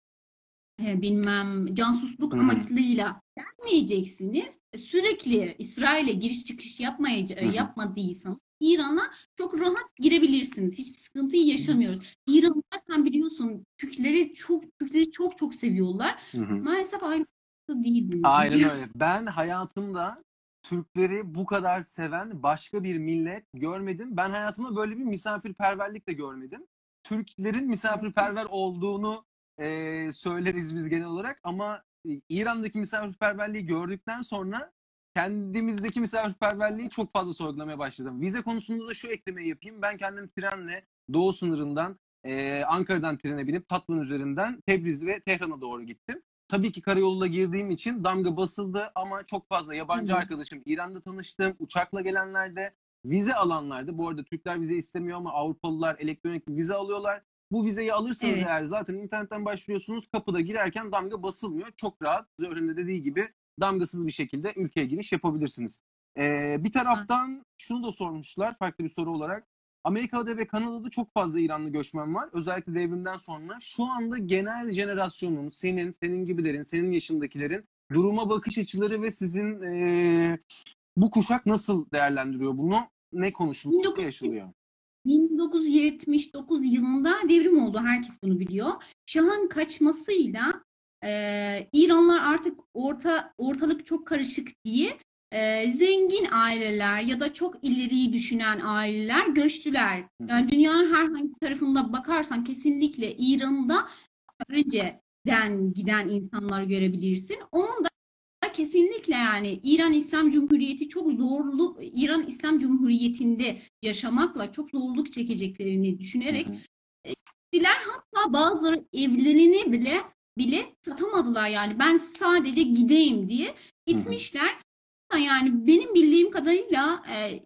e, bilmem casusluk Hı hı. amaçlıyla gelmeyeceksiniz. Sürekli İsrail'e giriş çıkış yapmayacak yapmadıysanız İran'a çok rahat girebilirsiniz. Hiçbir sıkıntıyı yaşamıyoruz. İranlılar sen biliyorsun Türkleri çok Türkleri çok çok seviyorlar. Hı hı. Maalesef aynı değil. Aynen öyle. Ben hayatımda Türkleri bu kadar seven başka bir millet görmedim. Ben hayatımda böyle bir misafirperverlik de görmedim. Türklerin misafirperver olduğunu e, söyleriz biz genel olarak ama İran'daki misafirperverliği gördükten sonra kendimizdeki misafirperverliği çok fazla sorgulamaya başladım. Vize konusunda da şu eklemeyi yapayım. Ben kendim trenle doğu sınırından e, Ankara'dan trene binip Tatvan üzerinden Tebriz ve Tehran'a doğru gittim. Tabii ki karayoluyla girdiğim için damga basıldı ama çok fazla yabancı Hı. arkadaşım İran'da tanıştım. Uçakla gelenlerde, vize alanlarda. Bu arada Türkler vize istemiyor ama Avrupalılar elektronik vize alıyorlar. Bu vizeyi alırsanız Evet. eğer zaten internetten başvuruyorsunuz. Kapıda girerken damga basılmıyor. Çok rahat. Zöhre'nin de dediği gibi damgasız bir şekilde ülkeye giriş yapabilirsiniz. Ee, bir taraftan şunu da sormuşlar farklı bir soru olarak. Amerika'da ve Kanada'da çok fazla İranlı göçmen var. Özellikle devrimden sonra şu anda genel jenerasyonun, senin, senin gibilerin, senin yaşındakilerin duruma bakış açıları ve sizin eee, bu kuşak nasıl değerlendiriyor bunu? Ne konuşuluyor, ne 1900 yaşanıyor? 1979 yılında devrim oldu. Herkes bunu biliyor. Şah'ın kaçmasıyla e, İranlar artık orta ortalık çok karışık diye e, zengin aileler ya da çok ileriyi düşünen aileler göçtüler. Yani dünyanın herhangi tarafında bakarsan kesinlikle İran'da önceden giden insanlar görebilirsin. Onun da kesinlikle yani İran İslam Cumhuriyeti çok zorluk İran İslam Cumhuriyeti'nde yaşamakla çok zorluk çekeceklerini düşünerek Hı hı. gittiler. Hatta bazıları evlerini bile bile satamadılar yani ben sadece gideyim diye gitmişler. Yani benim bildiğim kadarıyla e,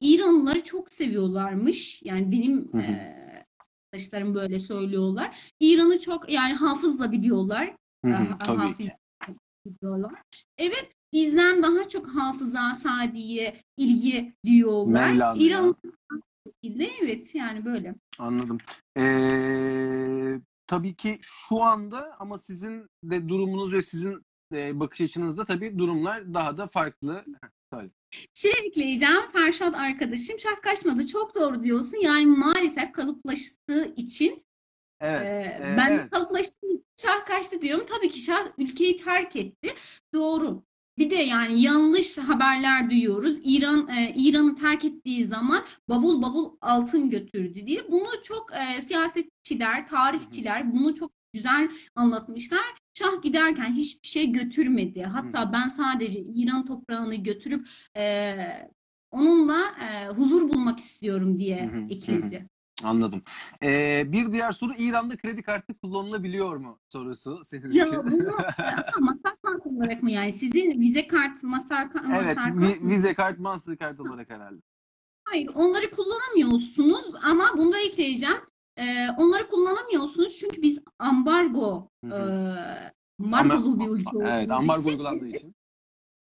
İranlıları çok seviyorlarmış. Yani benim Hı hı. e, arkadaşlarım böyle söylüyorlar. İran'ı çok yani hafızla biliyorlar. Hı hı, Ha- tabii hafız ki. biliyorlar. Evet bizden daha çok hafıza, sadiye, ilgi duyuyorlar. Mevlana İran şekilde evet yani böyle. Anladım. Eee, tabii ki şu anda ama sizin de durumunuz ve sizin e, bakış açınızda tabii durumlar daha da farklı. Şey ekleyeceğim Ferşat arkadaşım şah kaçmadı çok doğru diyorsun. Yani maalesef kalıplaştığı için Evet. Ee, ben evet. kalıplaştığım için şah kaçtı diyorum. Tabii ki şah ülkeyi terk etti. Doğru. Bir de yani yanlış haberler duyuyoruz. İran e, İran'ı terk ettiği zaman bavul bavul altın götürdü diye. Bunu çok e, siyasetçiler, tarihçiler bunu çok güzel anlatmışlar. Şah giderken hiçbir şey götürmedi. Hatta ben sadece İran toprağını götürüp e, onunla e, huzur bulmak istiyorum diye ekledi. Anladım. Ee, bir diğer soru İran'da kredi kartı kullanılabiliyor mu sorusu senin Ya için. bunu [laughs] ama olarak mı yani? Sizin vize kart, masar, Evet, masar kart mı? vize kart, Mastercard olarak herhalde. Hayır, onları kullanamıyorsunuz ama bunu da ekleyeceğim. Ee, onları kullanamıyorsunuz çünkü biz ambargo, Hı e, ambargolu bir ülke Evet, olduğumuz ambargo için uygulandığı için.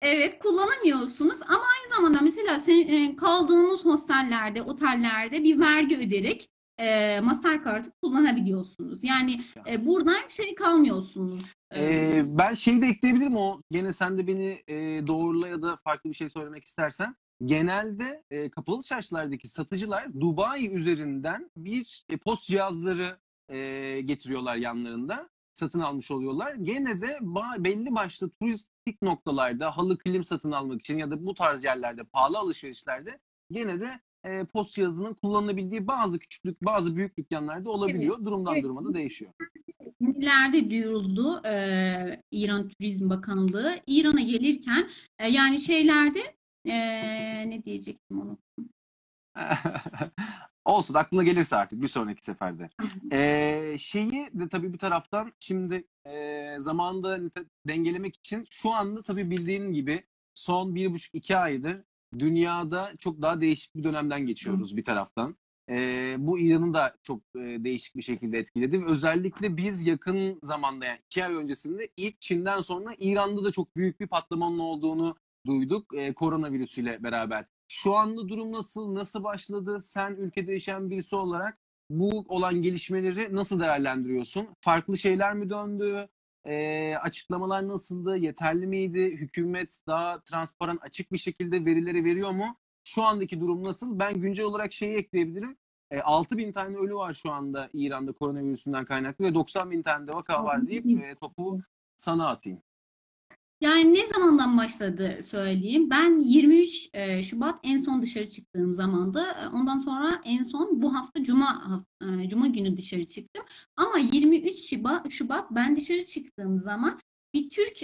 Evet kullanamıyorsunuz ama aynı zamanda mesela sen, e, kaldığınız hostellerde, otellerde bir vergi öderek e, Mastercard'ı kullanabiliyorsunuz. Yani e, buradan şey kalmıyorsunuz. Ee, ben şeyi de ekleyebilirim o gene sen de beni e, doğrula ya da farklı bir şey söylemek istersen. Genelde e, kapalı çarşılardaki satıcılar Dubai üzerinden bir e, post cihazları e, getiriyorlar yanlarında. Satın almış oluyorlar. Gene de ba- belli başlı turistik noktalarda halı kilim satın almak için ya da bu tarz yerlerde pahalı alışverişlerde gene de e, post cihazının kullanılabildiği bazı küçüklük bazı büyük dükkanlarda olabiliyor. Durumdan Evet. duruma da değişiyor. Günlerde duyuruldu e, İran Turizm Bakanlığı. İran'a gelirken e, yani şeylerde e, ne diyecektim onu? [laughs] Olsun aklına gelirse artık bir sonraki seferde. Ee, şeyi de tabii bir taraftan şimdi e, zamanda dengelemek için şu anda tabii bildiğin gibi son bir buçuk iki aydır dünyada çok daha değişik bir dönemden geçiyoruz bir taraftan. Ee, bu İran'ı da çok e, değişik bir şekilde etkiledi. Özellikle biz yakın zamanda yani iki ay öncesinde ilk Çin'den sonra İran'da da çok büyük bir patlamanın olduğunu duyduk e, koronavirüsüyle beraber. Şu anda durum nasıl? Nasıl başladı? Sen ülkede yaşayan birisi olarak bu olan gelişmeleri nasıl değerlendiriyorsun? Farklı şeyler mi döndü? E, açıklamalar nasıldı? Yeterli miydi? Hükümet daha transparan, açık bir şekilde verileri veriyor mu? Şu andaki durum nasıl? Ben güncel olarak şeyi ekleyebilirim. E, 6 bin tane ölü var şu anda İran'da koronavirüsünden kaynaklı ve 90 bin tane de vaka var deyip e, topu sana atayım. Yani ne zamandan başladı söyleyeyim. Ben 23 e, Şubat en son dışarı çıktığım zamandı. E, Ondan sonra en son bu hafta Cuma e, Cuma günü dışarı çıktım. Ama 23 Şubat, ben dışarı çıktığım zaman bir Türk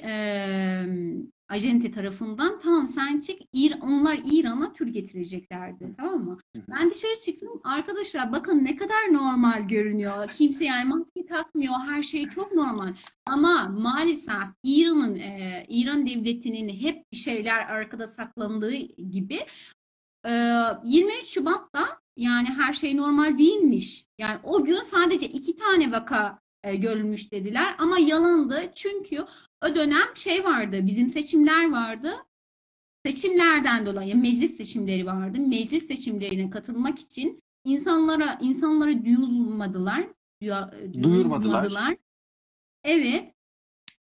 ajente tarafından tamam sen çık İr onlar İran'a tür getireceklerdi tamam mı? Ben dışarı çıktım arkadaşlar bakın ne kadar normal görünüyor. Kimse yani maske takmıyor her şey çok normal. Ama maalesef İran'ın e, İran devletinin hep bir şeyler arkada saklandığı gibi e, 23 Şubat'ta yani her şey normal değilmiş. Yani o gün sadece iki tane vaka e, görülmüş dediler ama yalandı. Çünkü o dönem şey vardı bizim seçimler vardı. Seçimlerden dolayı meclis seçimleri vardı. Meclis seçimlerine katılmak için insanlara insanları duyulmadılar. duya- Duyurmadılar. duyurmadılar. Evet.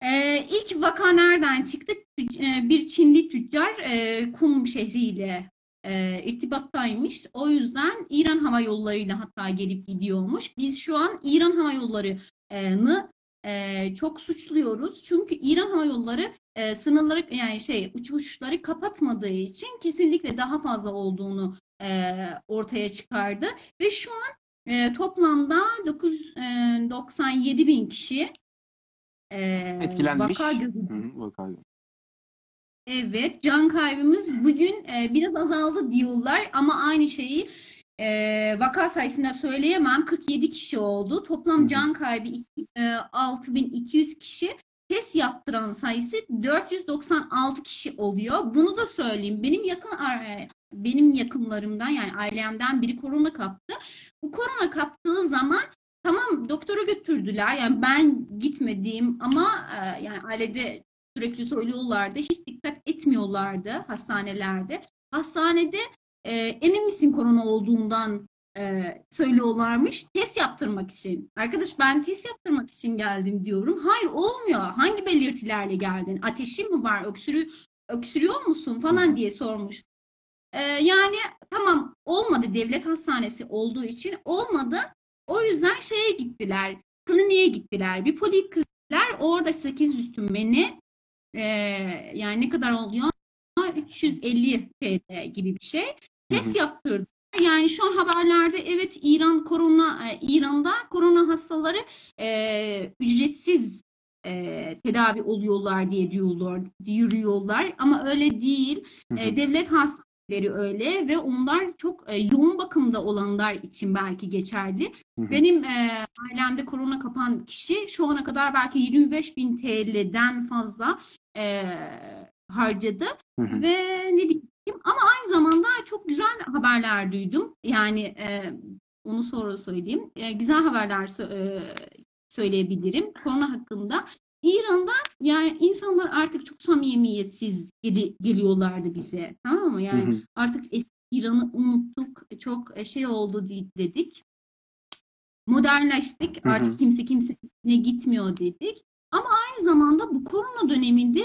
Ee, ilk vaka nereden çıktı? E, Bir Çinli tüccar e, Kum şehriyle e, irtibattaymış. O yüzden İran Hava Yolları'yla hatta gelip gidiyormuş. Biz şu an İran Hava Yolları'nı e, çok suçluyoruz. Çünkü İran Hava Yolları e, sınırları yani şey uçuşları kapatmadığı için kesinlikle daha fazla olduğunu e, ortaya çıkardı. Ve şu an e, toplamda 997 bin kişi e, Etkilenmiş. vaka. Hı hı, vaka. Evet, can kaybımız bugün e, biraz azaldı diyorlar ama aynı şeyi e, vaka sayısında söyleyemem. 47 kişi oldu. Toplam can kaybı iki- e, 6200 kişi. Test yaptıran sayısı 496 kişi oluyor. Bunu da söyleyeyim. Benim yakın e, benim yakınlarımdan yani ailemden biri korona kaptı. Bu korona kaptığı zaman tamam doktora götürdüler. Yani ben gitmediğim ama e, yani ailede sürekli söylüyorlardı. Hiç dikkat etmiyorlardı hastanelerde. Hastanede e, emin misin korona olduğundan e, söylüyorlarmış. Test yaptırmak için. Arkadaş ben test yaptırmak için geldim diyorum. Hayır olmuyor. Hangi belirtilerle geldin? Ateşin mi var? Öksürü, öksürüyor musun? Falan diye sormuş. E, yani tamam olmadı devlet hastanesi olduğu için olmadı. O yüzden şeye gittiler. Kliniğe gittiler. Bir polikliniğe Orada 800 tümeni ee, yani ne kadar oluyor? 350 TL gibi bir şey. Test yaptırdılar. Yani şu an haberlerde evet İran korona e, İran'da korona hastaları e, ücretsiz e, tedavi oluyorlar diye diyorlar, yürüyorlar ama öyle değil. E, devlet hastaneleri öyle ve onlar çok e, yoğun bakımda olanlar için belki geçerli. Hı hı. Benim e, ailemde korona kapan kişi şu ana kadar belki 25 bin TL'den fazla e, harcadı Hı hı. ve ne diyeyim ama aynı zamanda çok güzel haberler duydum. Yani e, onu sonra söyleyeyim. E, güzel haberler e, söyleyebilirim korona hakkında. İran'da yani insanlar artık çok samimiyetsiz geli- geliyorlardı bize. Tamam mı? Yani Hı hı. artık İran'ı unuttuk. Çok şey oldu di- dedik. Modernleştik. Hı hı. Artık kimse kimse ne gitmiyor dedik. Aynı zamanda bu korona döneminde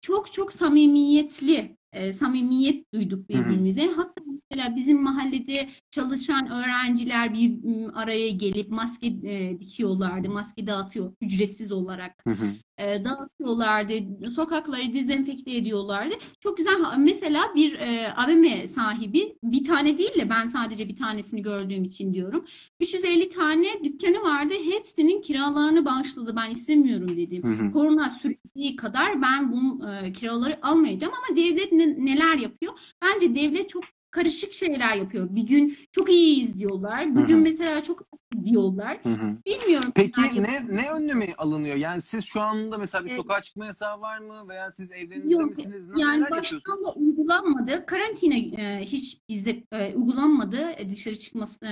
çok çok samimiyetli, e, samimiyet duyduk Hı hı. birbirimize. Hatta mesela bizim mahallede çalışan öğrenciler bir araya gelip maske e, dikiyorlardı, maske dağıtıyor ücretsiz olarak Hı hı. E, dağıtıyorlardı, sokakları dezenfekte ediyorlardı. Çok güzel. Mesela bir e, AVM sahibi, bir tane değil de ben sadece bir tanesini gördüğüm için diyorum. 350 tane dükkanı vardı. Hepsinin kiralarını bağışladı. Ben istemiyorum dedim. Hı hı. Korona süreceği kadar ben bu e, kiraları almayacağım ama devlet ne- neler yapıyor? Bence devlet çok karışık şeyler yapıyor. Bir gün çok iyiyiz diyorlar. Bugün hı. mesela çok diyorlar. Bilmiyorum. Peki ne yapıyor. ne önlemi alınıyor? Yani siz şu anda mesela bir Evet. sokağa çıkma yasağı var mı veya siz evlerinizde Yok, misiniz? Ne- Yani baştan da uygulanmadı. Karantina e, hiç bizde e, uygulanmadı. E, dışarı çıkma e,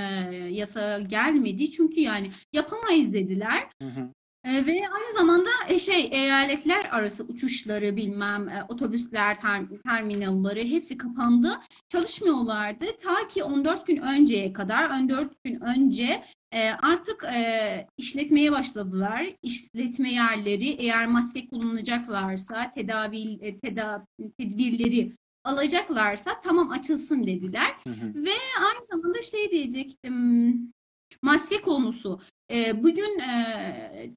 yasağı gelmedi. Çünkü yani yapamayız dediler. Hı hı. E, ve aynı zamanda e, şey eyaletler arası uçuşları bilmem e, otobüsler ter- terminalleri hepsi kapandı. Çalışmıyorlardı. Ta ki 14 gün önceye kadar 14 gün önce e, artık işletmeye başladılar. İşletme yerleri eğer maske kullanacaklarsa tedavi teda, tedbirleri alacaklarsa tamam açılsın dediler. Hı hı. Aynı zamanda şey diyecektim. Maske konusu. Ee, bugün e,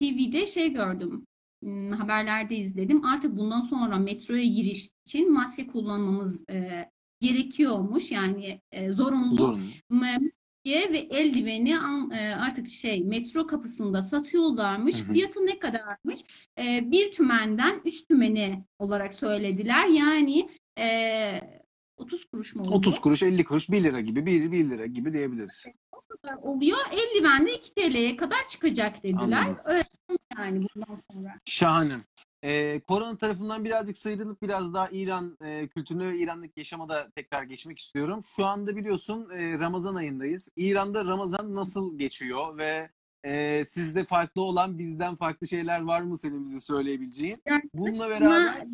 TV'de şey gördüm. Hmm, Haberlerde izledim. Artık bundan sonra metroya giriş için maske kullanmamız e, gerekiyormuş. Yani e, zorunlu. Zorunlu. Maske ve eldiveni e, artık şey metro kapısında satıyorlarmış. Hı hı. Fiyatı ne kadarmış? E, bir tümenden üç tümene olarak söylediler. Yani e, 30 kuruş mu oldu? 30 kuruş, 50 kuruş, 1 lira gibi, 1, 1 lira gibi diyebiliriz. Kadar oluyor. Eldiven de 2 TL'ye kadar çıkacak dediler. Anladım. Öyle yani bundan sonra. Şahane. Ee, korona tarafından birazcık sıyrılıp biraz daha İran e, kültürüne ve İran'daki yaşama da tekrar geçmek istiyorum. Şu anda biliyorsun e, Ramazan ayındayız. İran'da Ramazan nasıl geçiyor ve e, sizde farklı olan bizden farklı şeyler var mı senin bize söyleyebileceğin? Bununla beraber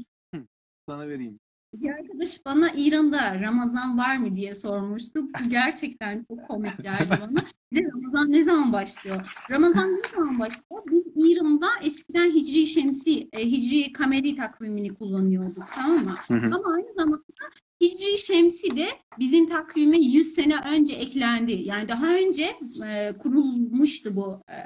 sana vereyim. Bir arkadaş bana İran'da Ramazan var mı diye sormuştu. Bu gerçekten çok komik geldi bana. Bir de Ramazan ne zaman başlıyor? Ramazan ne zaman başlıyor? Biz İran'da eskiden Hicri Şemsi, e, Hicri Kameri takvimini kullanıyorduk tamam mı? Hı hı. Ama aynı zamanda Hicri Şemsi de bizim takvime 100 sene önce eklendi. Yani daha önce e, kurulmuştu bu e,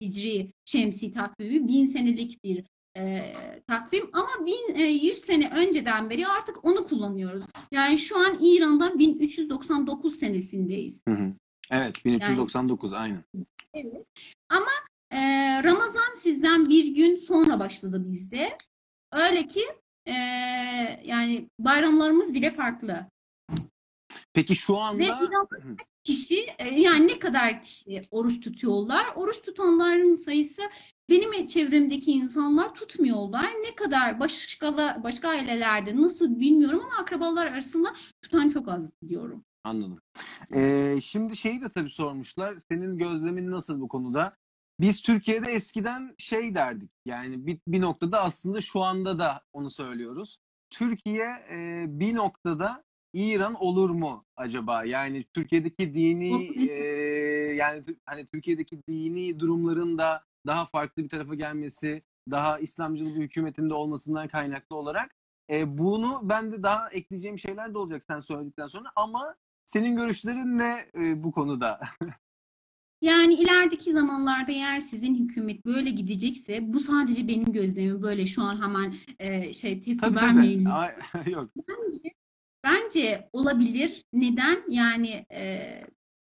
Hicri Şemsi takvimi. Bin senelik bir e, takvim ama bin, e, 100 sene önceden beri artık onu kullanıyoruz. Yani şu an İran'da 1399 senesindeyiz. Hı hı. Evet 1399 aynen. Evet. Ama e, Ramazan sizden bir gün sonra başladı bizde. Öyle ki e, yani bayramlarımız bile farklı. Peki şu Ve anda İran'da Hı. Kişi e, yani ne kadar kişi oruç tutuyorlar? Oruç tutanların sayısı benim çevremdeki insanlar tutmuyorlar. Ne kadar başka başka ailelerde nasıl bilmiyorum ama akrabalar arasında tutan çok az diyorum. Anladım. Ee, şimdi şeyi de tabii sormuşlar. Senin gözlemin nasıl bu konuda? Biz Türkiye'de eskiden şey derdik. Yani bir, bir noktada aslında şu anda da onu söylüyoruz. Türkiye e, bir noktada İran olur mu acaba? Yani Türkiye'deki dini e, yani hani Türkiye'deki dini durumların da daha farklı bir tarafa gelmesi, daha İslamcıl bir hükümetinde olmasından kaynaklı olarak e, bunu ben de daha ekleyeceğim şeyler de olacak sen söyledikten sonra ama senin görüşlerin ne e, bu konuda? [laughs] Yani ilerideki zamanlarda eğer sizin hükümet böyle gidecekse bu sadece benim gözlemim böyle şu an hemen e, şey tepki vermeyin [laughs] Yok. Bence bence olabilir. Neden? Yani e,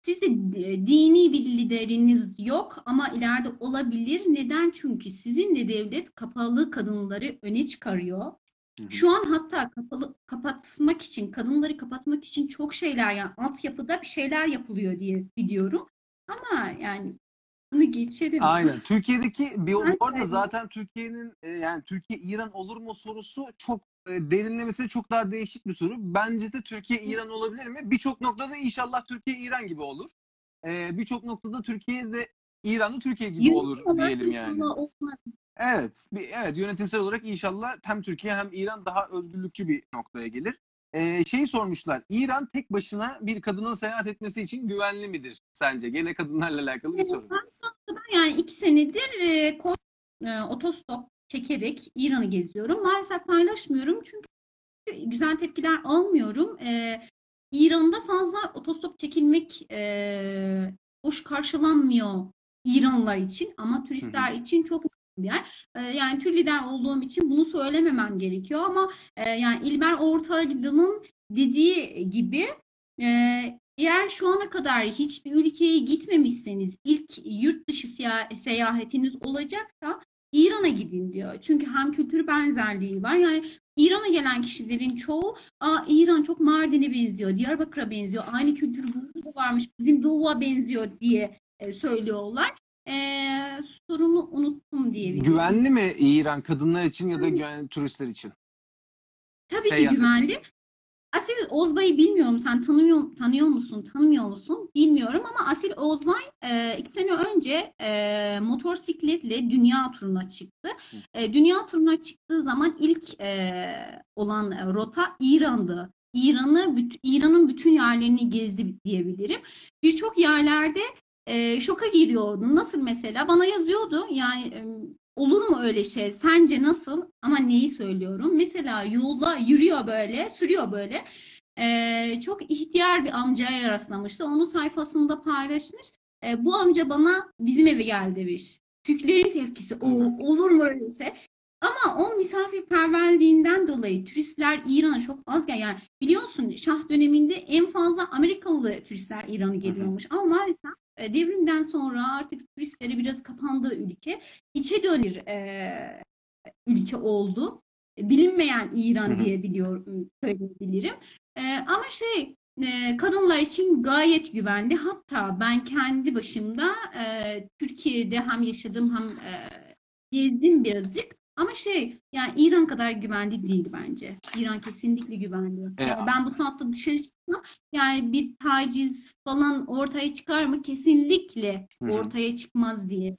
sizde d- dini bir lideriniz yok ama ileride olabilir. Neden? Çünkü sizin de devlet kapalı kadınları öne çıkarıyor. Hı hı. Şu an hatta kapalı kapatmak için, kadınları kapatmak için çok şeyler yani altyapıda bir şeyler yapılıyor diye biliyorum. Ama yani bunu geçelim. Aynen. Türkiye'deki bir bu arada zaten Türkiye'nin e, yani Türkiye İran olur mu sorusu çok e, derinlemesi çok daha değişik bir soru. Bence de Türkiye İran olabilir mi? Birçok noktada inşallah Türkiye İran gibi olur. E, Birçok noktada Türkiye'de İran'da Türkiye gibi Yönetim olur diyelim yani. olmaz. Evet, bir, evet yönetimsel olarak inşallah hem Türkiye hem İran daha özgürlükçü bir noktaya gelir. Ee, şeyi sormuşlar, İran tek başına bir kadının seyahat etmesi için güvenli midir sence? Gene kadınlarla alakalı bir soru. Ben yani iki senedir e, e, otostop çekerek İran'ı geziyorum. Maalesef paylaşmıyorum çünkü güzel tepkiler almıyorum. E, İran'da fazla otostop çekilmek e, hoş karşılanmıyor İranlılar için ama turistler için çok bir yer. E, yani tür lider olduğum için bunu söylememem gerekiyor ama e, yani İlber Ortaylı'nın dediği gibi e, eğer şu ana kadar hiçbir ülkeye gitmemişseniz ilk yurt dışı seyahatiniz olacaksa İran'a gidin diyor. Çünkü hem kültür benzerliği var. Yani İran'a gelen kişilerin çoğu Aa, İran çok Mardin'e benziyor, Diyarbakır'a benziyor, aynı kültür da varmış, bizim Doğu'ya benziyor diye e, söylüyorlar. E, sorunu unuttum diye. Güvenli mi İran kadınlar için ya da güvenli turistler için? Tabii ki Seyahat güvenli. Asil Ozbay'ı bilmiyorum. Sen tanıyor, tanıyor musun, tanımıyor musun? Bilmiyorum ama Asil Ozbay e, iki sene önce e, motosikletle dünya turuna çıktı. E, dünya turuna çıktığı zaman ilk e, olan rota İran'dı. İran'ı, İran'ın bütün yerlerini gezdi diyebilirim. Birçok yerlerde e, şoka giriyordu. Nasıl mesela? Bana yazıyordu. Yani Olur mu öyle şey? Sence nasıl? Ama neyi söylüyorum? Mesela yolda yürüyor böyle, sürüyor böyle. Ee, çok ihtiyar bir amcaya rastlamıştı. Onu sayfasında paylaşmış. Ee, bu amca bana bizim eve gel demiş. Türklerin tepkisi. O, olur mu öyle şey? Ama o misafirperverliğinden dolayı turistler İran'a çok az gel. Yani biliyorsun Şah döneminde en fazla Amerikalı turistler İran'a geliyormuş. Ama maalesef e, devrimden sonra artık turistlere biraz kapandığı ülke içe dönür e, ülke oldu. Bilinmeyen İran diye biliyorum, söyleyebilirim. E, ama şey e, kadınlar için gayet güvenli. Hatta ben kendi başımda e, Türkiye'de hem yaşadım hem e, gezdim birazcık. Ama şey yani İran kadar güvenli değil bence. İran kesinlikle güvenli. Yani ben bu saatte dışarı çıksam yani bir taciz falan ortaya çıkar mı? Kesinlikle ortaya çıkmaz diye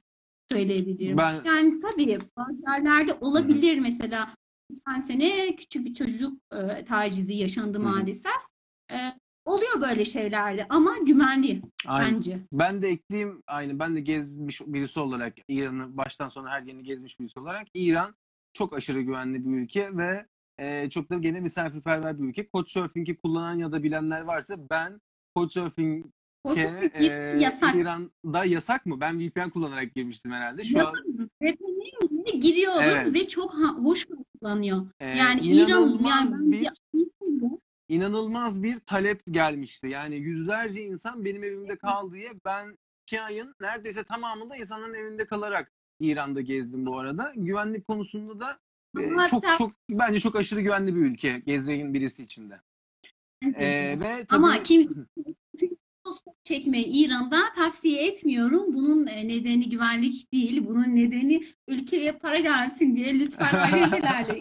söyleyebilirim. Ben- Yani tabii bazı yerlerde olabilir mesela geçen sene küçük bir çocuk e, tacizi yaşandı Hı hı. maalesef. E, oluyor böyle şeylerde ama güvenli Aynen. bence. Ben de ekleyeyim aynı ben de gezmiş birisi olarak İran'ı baştan sona her yerini gezmiş birisi olarak İran çok aşırı güvenli bir ülke ve e, çok da gene misafirperver bir ülke. Couchsurfing'i kullanan ya da bilenler varsa ben Couchsurfing e, yasak. İran'da yasak mı? Ben VPN kullanarak girmiştim herhalde. Şu an Yasak. VPN'e giriyoruz Evet. ve çok ha- hoş karşılanıyor. e, Yani İran inanılmaz yani bir inanılmaz bir talep gelmişti. Yani yüzlerce insan benim evimde kal diye ben iki ayın neredeyse tamamında insanların evinde kalarak İran'da gezdim bu arada. Güvenlik konusunda da e, çok çok bence çok aşırı güvenli bir ülke gezmeyin birisi için de. E, ve tabii, Ama kimse otostop çekmeyi İran'da tavsiye etmiyorum. Bunun e, nedeni güvenlik değil. Bunun nedeni ülkeye para gelsin diye lütfen [laughs] ailelerle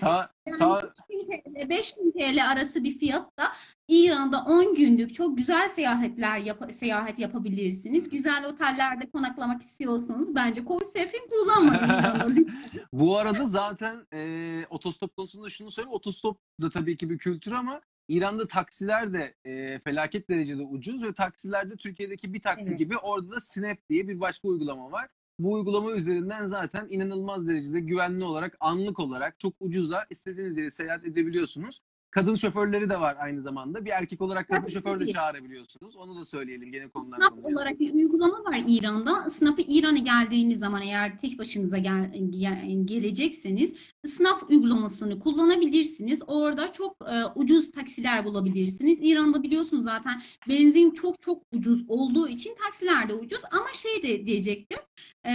ta, Yani ta, 3000 TL, 5000 TL arası bir fiyatta İran'da 10 günlük çok güzel seyahatler yap- seyahat yapabilirsiniz. Güzel otellerde konaklamak istiyorsanız bence Couchsurfing kullanmayın. [laughs] [laughs] Bu arada zaten e, otostop konusunda şunu söyleyeyim. Otostop da tabii ki bir kültür ama İran'da taksiler de e, felaket derecede ucuz ve taksilerde Türkiye'deki bir taksi Evet. gibi orada da Snap diye bir başka uygulama var. Bu uygulama üzerinden zaten inanılmaz derecede güvenli olarak, anlık olarak çok ucuza istediğiniz yere seyahat edebiliyorsunuz. Kadın şoförleri de var aynı zamanda. Bir erkek olarak kadın Tabii, şoför de çağırabiliyorsunuz. Onu da söyleyelim gene konudan Snap konuya. olarak bir uygulama var İran'da. Snap'ı İran'a geldiğiniz zaman eğer tek başınıza gel, gel- gelecekseniz Snap uygulamasını kullanabilirsiniz. Orada çok e, ucuz taksiler bulabilirsiniz. İran'da biliyorsunuz zaten benzin çok çok ucuz olduğu için taksiler de ucuz. Ama şey de diyecektim. e,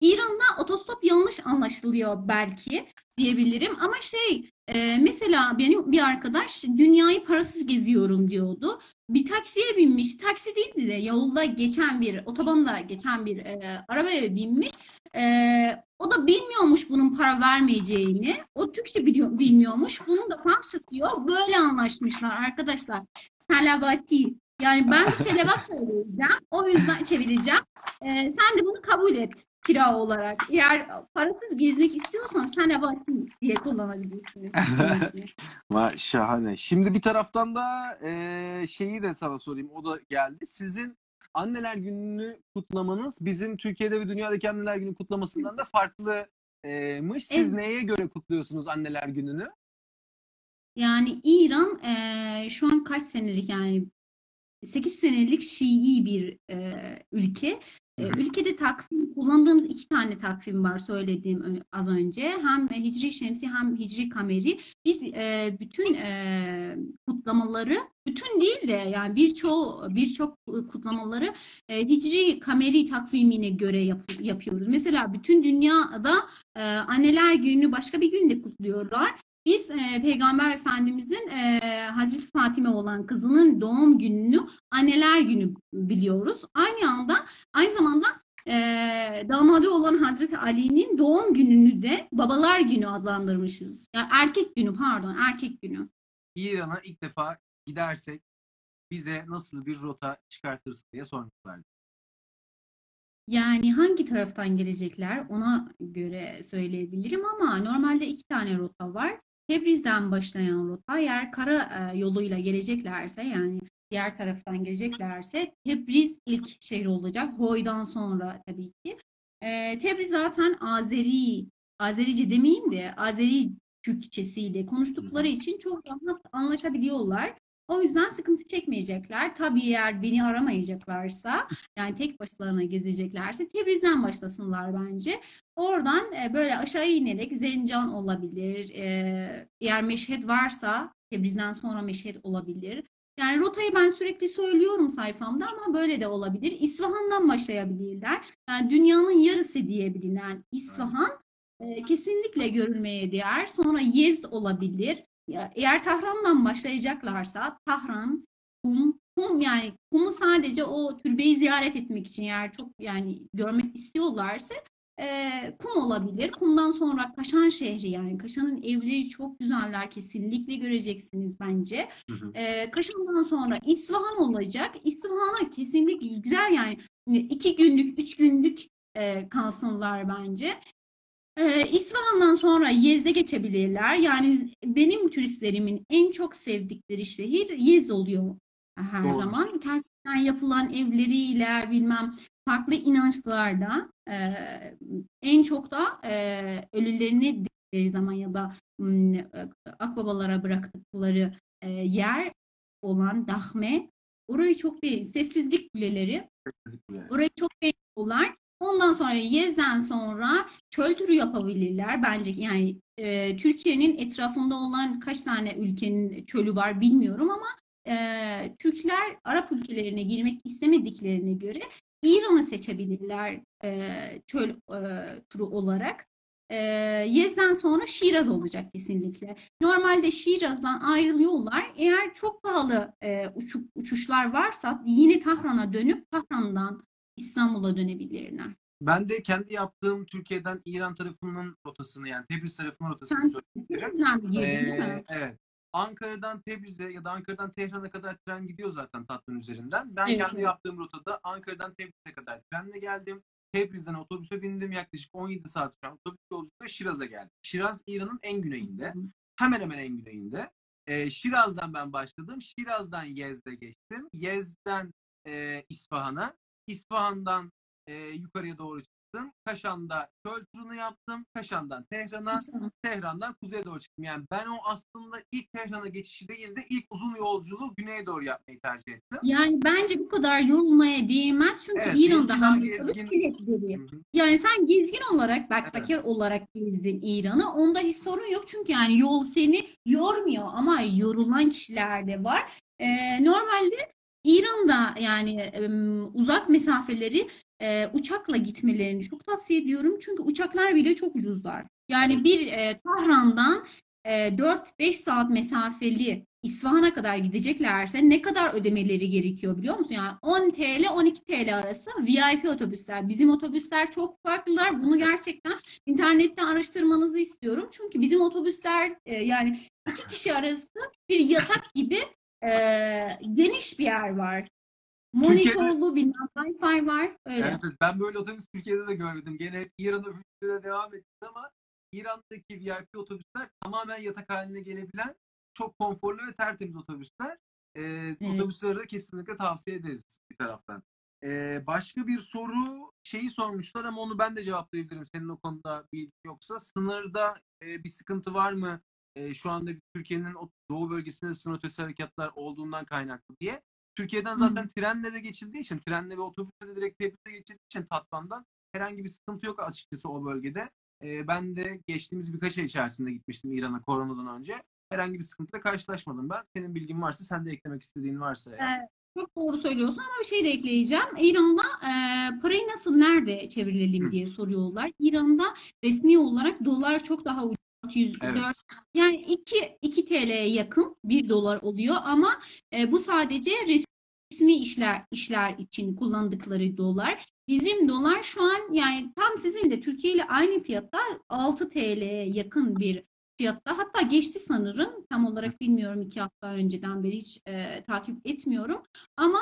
İran'da otostop yanlış anlaşılıyor belki diyebilirim. Ama şey e, mesela benim bir arkadaş dünyayı parasız geziyorum diyordu bir taksiye binmiş. Taksi değildi de yolda geçen bir, otobanda geçen bir e, arabaya binmiş. E, o da bilmiyormuş bunun para vermeyeceğini. O Türkçe biliyor, bilmiyormuş. Bunu da karşıtlıyor. Böyle anlaşmışlar arkadaşlar. Salavati. Yani ben [laughs] bir selavat söyleyeceğim. O yüzden çevireceğim. E, sen de bunu kabul et kira olarak. Eğer parasız gezmek istiyorsan salavati diye kullanabilirsiniz. [laughs] Şahane. Şimdi bir taraftan da eee, şeyi de sana sorayım. O da geldi. Sizin anneler gününü kutlamanız bizim Türkiye'de ve dünyadaki anneler günü kutlamasından da farklımış. Siz Evet. neye göre kutluyorsunuz anneler gününü? Yani İran eee, şu an kaç senelik yani 8 senelik Şii bir eee, ülke. Hı. ülkede takvim kullandığımız iki tane takvim var söylediğim az önce. Hem Hicri Şemsi hem Hicri Kameri. Biz eee, bütün eee, kutlamaları bütün değil de yani birçok birçok kutlamaları eee, Hicri Kameri takvimine göre yap- yapıyoruz. Mesela bütün dünyada eee, Anneler Günü başka bir günde kutluyorlar. Biz e, Peygamber Efendimizin e, Hazreti Fatime olan kızının doğum gününü Anneler Günü biliyoruz. Aynı anda aynı zamanda e, damadı olan Hazreti Ali'nin doğum gününü de Babalar Günü adlandırmışız. Yani erkek günü pardon erkek günü. İran'a ilk defa gidersek bize nasıl bir rota çıkartırsın diye sormuşlardı. Yani hangi taraftan gelecekler ona göre söyleyebilirim ama normalde iki tane rota var. Tebriz'den başlayan rota eğer kara e, yoluyla geleceklerse yani diğer taraftan geleceklerse Tebriz ilk şehir olacak. Hoy'dan sonra tabii ki. E, Tebriz zaten Azeri, Azerice demeyeyim de Azeri Türkçesiyle konuştukları için çok rahat anlaşabiliyorlar. O yüzden sıkıntı çekmeyecekler. Tabii eğer beni aramayacaklarsa yani tek başlarına gezeceklerse Tebriz'den başlasınlar bence. Oradan e, böyle aşağı inerek Zencan olabilir. E, eğer Meşhed varsa Tebriz'den sonra Meşhed olabilir. Yani rotayı ben sürekli söylüyorum sayfamda ama böyle de olabilir. İsfahan'dan başlayabilirler. Yani dünyanın yarısı diye bilinen İsfahan e, kesinlikle görülmeye değer. Sonra Yezd olabilir. Eğer Tahran'dan başlayacaklarsa Tahran, Kum, Kum yani Kum'u sadece o türbeyi ziyaret etmek için eğer çok yani görmek istiyorlarsa e, Kum olabilir. Kum'dan sonra Kaşan şehri yani Kaşan'ın evleri çok güzeller kesinlikle göreceksiniz bence. Hı hı. E, Kaşan'dan sonra İsfahan olacak. İsfahan'a kesinlikle güzel yani iki günlük, üç günlük e, kalsınlar bence. Ee, İsfahan'dan sonra Yezde geçebilirler. Yani benim turistlerimin en çok sevdikleri şehir Yezd oluyor her Doğru. zaman. Terkten yapılan evleriyle bilmem farklı inançlarda e, en çok da e, ölülerini dedikleri zaman ya da m, e, akbabalara bıraktıkları e, yer olan Dahme orayı çok beğen sessizlik kuleleri Orayı çok beğeniyorlar. Ondan sonra Yez'den sonra çöl turu yapabilirler. Bence yani e, Türkiye'nin etrafında olan kaç tane ülkenin çölü var bilmiyorum ama e, Türkler Arap ülkelerine girmek istemediklerine göre İran'ı seçebilirler e, çöl e, turu olarak. E, Yez'den sonra Şiraz olacak kesinlikle. Normalde Şiraz'dan ayrılıyorlar. Eğer çok pahalı e, uçuk, uçuşlar varsa yine Tahran'a dönüp Tahran'dan İstanbul'a dönebilirler. Ben de kendi yaptığım Türkiye'den İran tarafının rotasını yani Tebriz tarafının rotasını. Tebriz'den girdin? Ee, evet. Ankara'dan Tebriz'e ya da Ankara'dan Tehran'a kadar tren gidiyor zaten tatlının üzerinden. Ben Evet, kendi yaptığım rotada Ankara'dan Tebriz'e kadar trenle geldim. Tebriz'den otobüse bindim. Yaklaşık 17 saat süren otobüs yolculuğuyla Şiraz'a geldim. Şiraz İran'ın en güneyinde. Hemen hemen en güneyinde. Ee, Şiraz'dan ben başladım. Şiraz'dan Yezd'e geçtim. Yezd'den e, İsfahan'a. İsfahan'dan e, yukarıya doğru çıktım. Kaşan'da çöl turunu yaptım. Kaşan'dan Tehran'a. Tehran'dan kuzeye doğru çıktım. Yani ben o aslında ilk Tehran'a geçişi değil de ilk uzun yolculuğu güneye doğru yapmayı tercih ettim. Yani bence bu kadar yorulmaya değmez çünkü Evet, İran'da benimki daha gezgin. Yani sen gezgin olarak, backpacker olarak gezdin İran'ı. Onda hiç sorun yok çünkü yani yol seni yormuyor ama yorulan kişiler de var. Ee, normalde İran'da yani uzak mesafeleri e, uçakla gitmelerini çok tavsiye ediyorum. Çünkü uçaklar bile çok ucuzlar. Yani bir e, Tahran'dan e, 4-5 saat mesafeli İsfahan'a kadar gideceklerse ne kadar ödemeleri gerekiyor biliyor musun? Yani 10 TL 12 TL arası VIP otobüsler. Bizim otobüsler çok farklılar. Bunu gerçekten internetten araştırmanızı istiyorum. Çünkü bizim otobüsler e, yani iki kişi arası bir yatak gibi e, geniş bir yer var. Monitorlu bir Wi-Fi var. Öyle. Evet, evet. ben böyle otobüs Türkiye'de de görmedim. Gene hep İran otobüsüne devam ettik ama İran'daki VIP otobüsler tamamen yatak haline gelebilen çok konforlu ve tertemiz otobüsler. Ee, Otobüsleri de kesinlikle tavsiye ederiz bir taraftan. Ee, başka bir soru şeyi sormuşlar ama onu ben de cevaplayabilirim. Senin o konuda bilgin yoksa. Sınırda e, bir sıkıntı var mı? E, şu anda Türkiye'nin o doğu bölgesinde sınır ötesi harekatlar olduğundan kaynaklı diye. Türkiye'den zaten trenle de geçildiği için, trenle ve otobüsle de direkt Tebriz'e geçildiği için Tatvan'dan herhangi bir sıkıntı yok açıkçası o bölgede. E, ben de geçtiğimiz birkaç ay içerisinde gitmiştim İran'a koronadan önce. Herhangi bir sıkıntıyla karşılaşmadım ben. Senin bilgin varsa, sen de eklemek istediğin varsa. eğer. Evet. Çok doğru söylüyorsun ama bir şey de ekleyeceğim. İran'da e, parayı nasıl nerede çevirelim Hı. diye soruyorlar. İran'da resmi olarak dolar çok daha ucuz. 404 Evet. Yani 2, 2 TL'ye yakın 1 dolar oluyor ama e, bu sadece resmi işler işler için kullandıkları dolar. Bizim dolar şu an yani tam sizinle Türkiye ile aynı fiyatta 6 TL'ye yakın bir fiyatta. Hatta geçti sanırım. Tam olarak bilmiyorum iki hafta önceden beri hiç e, takip etmiyorum. Ama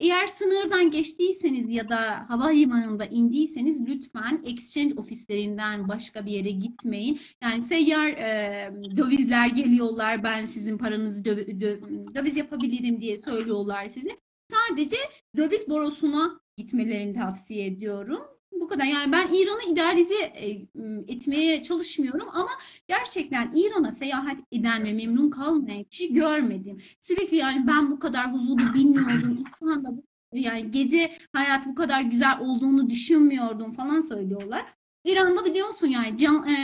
eğer sınırdan geçtiyseniz ya da havalimanında indiyseniz lütfen exchange ofislerinden başka bir yere gitmeyin. Yani seyyar e, dövizler geliyorlar. Ben sizin paranızı döv- dö- döviz yapabilirim diye söylüyorlar size. Sadece döviz borosuna gitmelerini tavsiye ediyorum. Bu kadar. Yani ben İran'ı idealize e, etmeye çalışmıyorum ama gerçekten İran'a seyahat eden ve memnun kalmayan kişi görmedim. Sürekli yani ben bu kadar huzurlu bilmiyordum. [laughs] Şu anda yani gece hayat bu kadar güzel olduğunu düşünmüyordum falan söylüyorlar. İran'da biliyorsun yani can, e,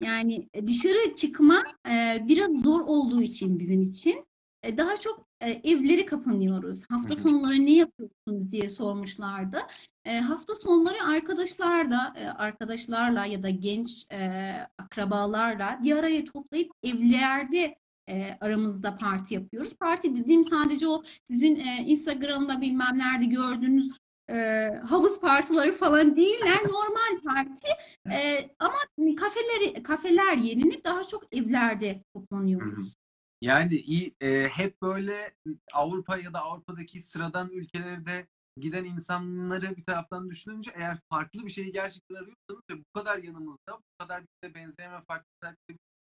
yani dışarı çıkma e, biraz zor olduğu için bizim için e, daha çok e, evlere kapanıyoruz. Hafta sonları ne yapıyorsunuz diye sormuşlardı. E, hafta sonları arkadaşlarla, e, arkadaşlarla ya da genç e, akrabalarla bir araya toplayıp evlerde e, aramızda parti yapıyoruz. Parti dediğim sadece o sizin e, Instagram'da bilmem nerede gördüğünüz e, havuz partileri falan değiller. [laughs] Normal parti. E, ama kafeleri, kafeler yerini daha çok evlerde toplanıyoruz. Yani iyi, e, hep böyle Avrupa ya da Avrupa'daki sıradan ülkelerde giden insanları bir taraftan düşününce eğer farklı bir şeyi gerçekten arıyorsanız ve bu kadar yanımızda, bu kadar bize benzeyen ve farklı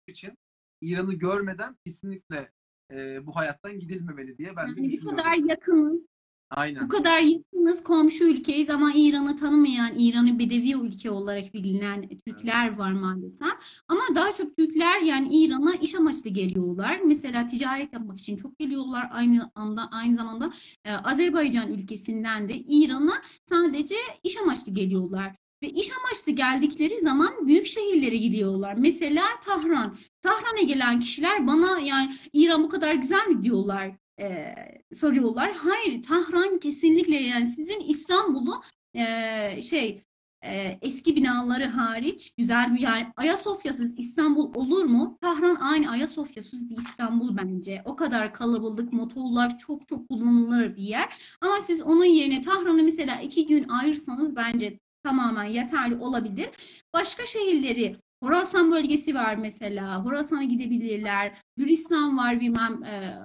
için İran'ı görmeden kesinlikle e, bu hayattan gidilmemeli diye ben de Yani bu düşünüyorum. kadar yakınız, Aynen. bu kadar yakınız, komşu ülkeyiz ama İran'ı tanımayan, İran'ı bedevi ülke olarak bilinen Türkler var maalesef. Ama daha çok Türkler yani İran'a iş amaçlı geliyorlar. Mesela ticaret yapmak için çok geliyorlar. Aynı anda aynı zamanda e, Azerbaycan ülkesinden de İran'a sadece iş amaçlı geliyorlar. Ve iş amaçlı geldikleri zaman büyük şehirlere gidiyorlar. Mesela Tahran. Tahran'a gelen kişiler bana yani İran bu kadar güzel mi diyorlar, e, soruyorlar. Hayır, Tahran kesinlikle yani sizin İstanbul'u e, şey e, eski binaları hariç güzel bir yani Ayasofya'sız İstanbul olur mu? Tahran aynı Ayasofya'sız bir İstanbul bence. O kadar kalabalık, motorlar çok çok kullanılır bir yer. Ama siz onun yerine Tahran'ı mesela iki gün ayırsanız bence tamamen yeterli olabilir. Başka şehirleri Horasan bölgesi var mesela. Horasan'a gidebilirler. Gülistan var bilmem e,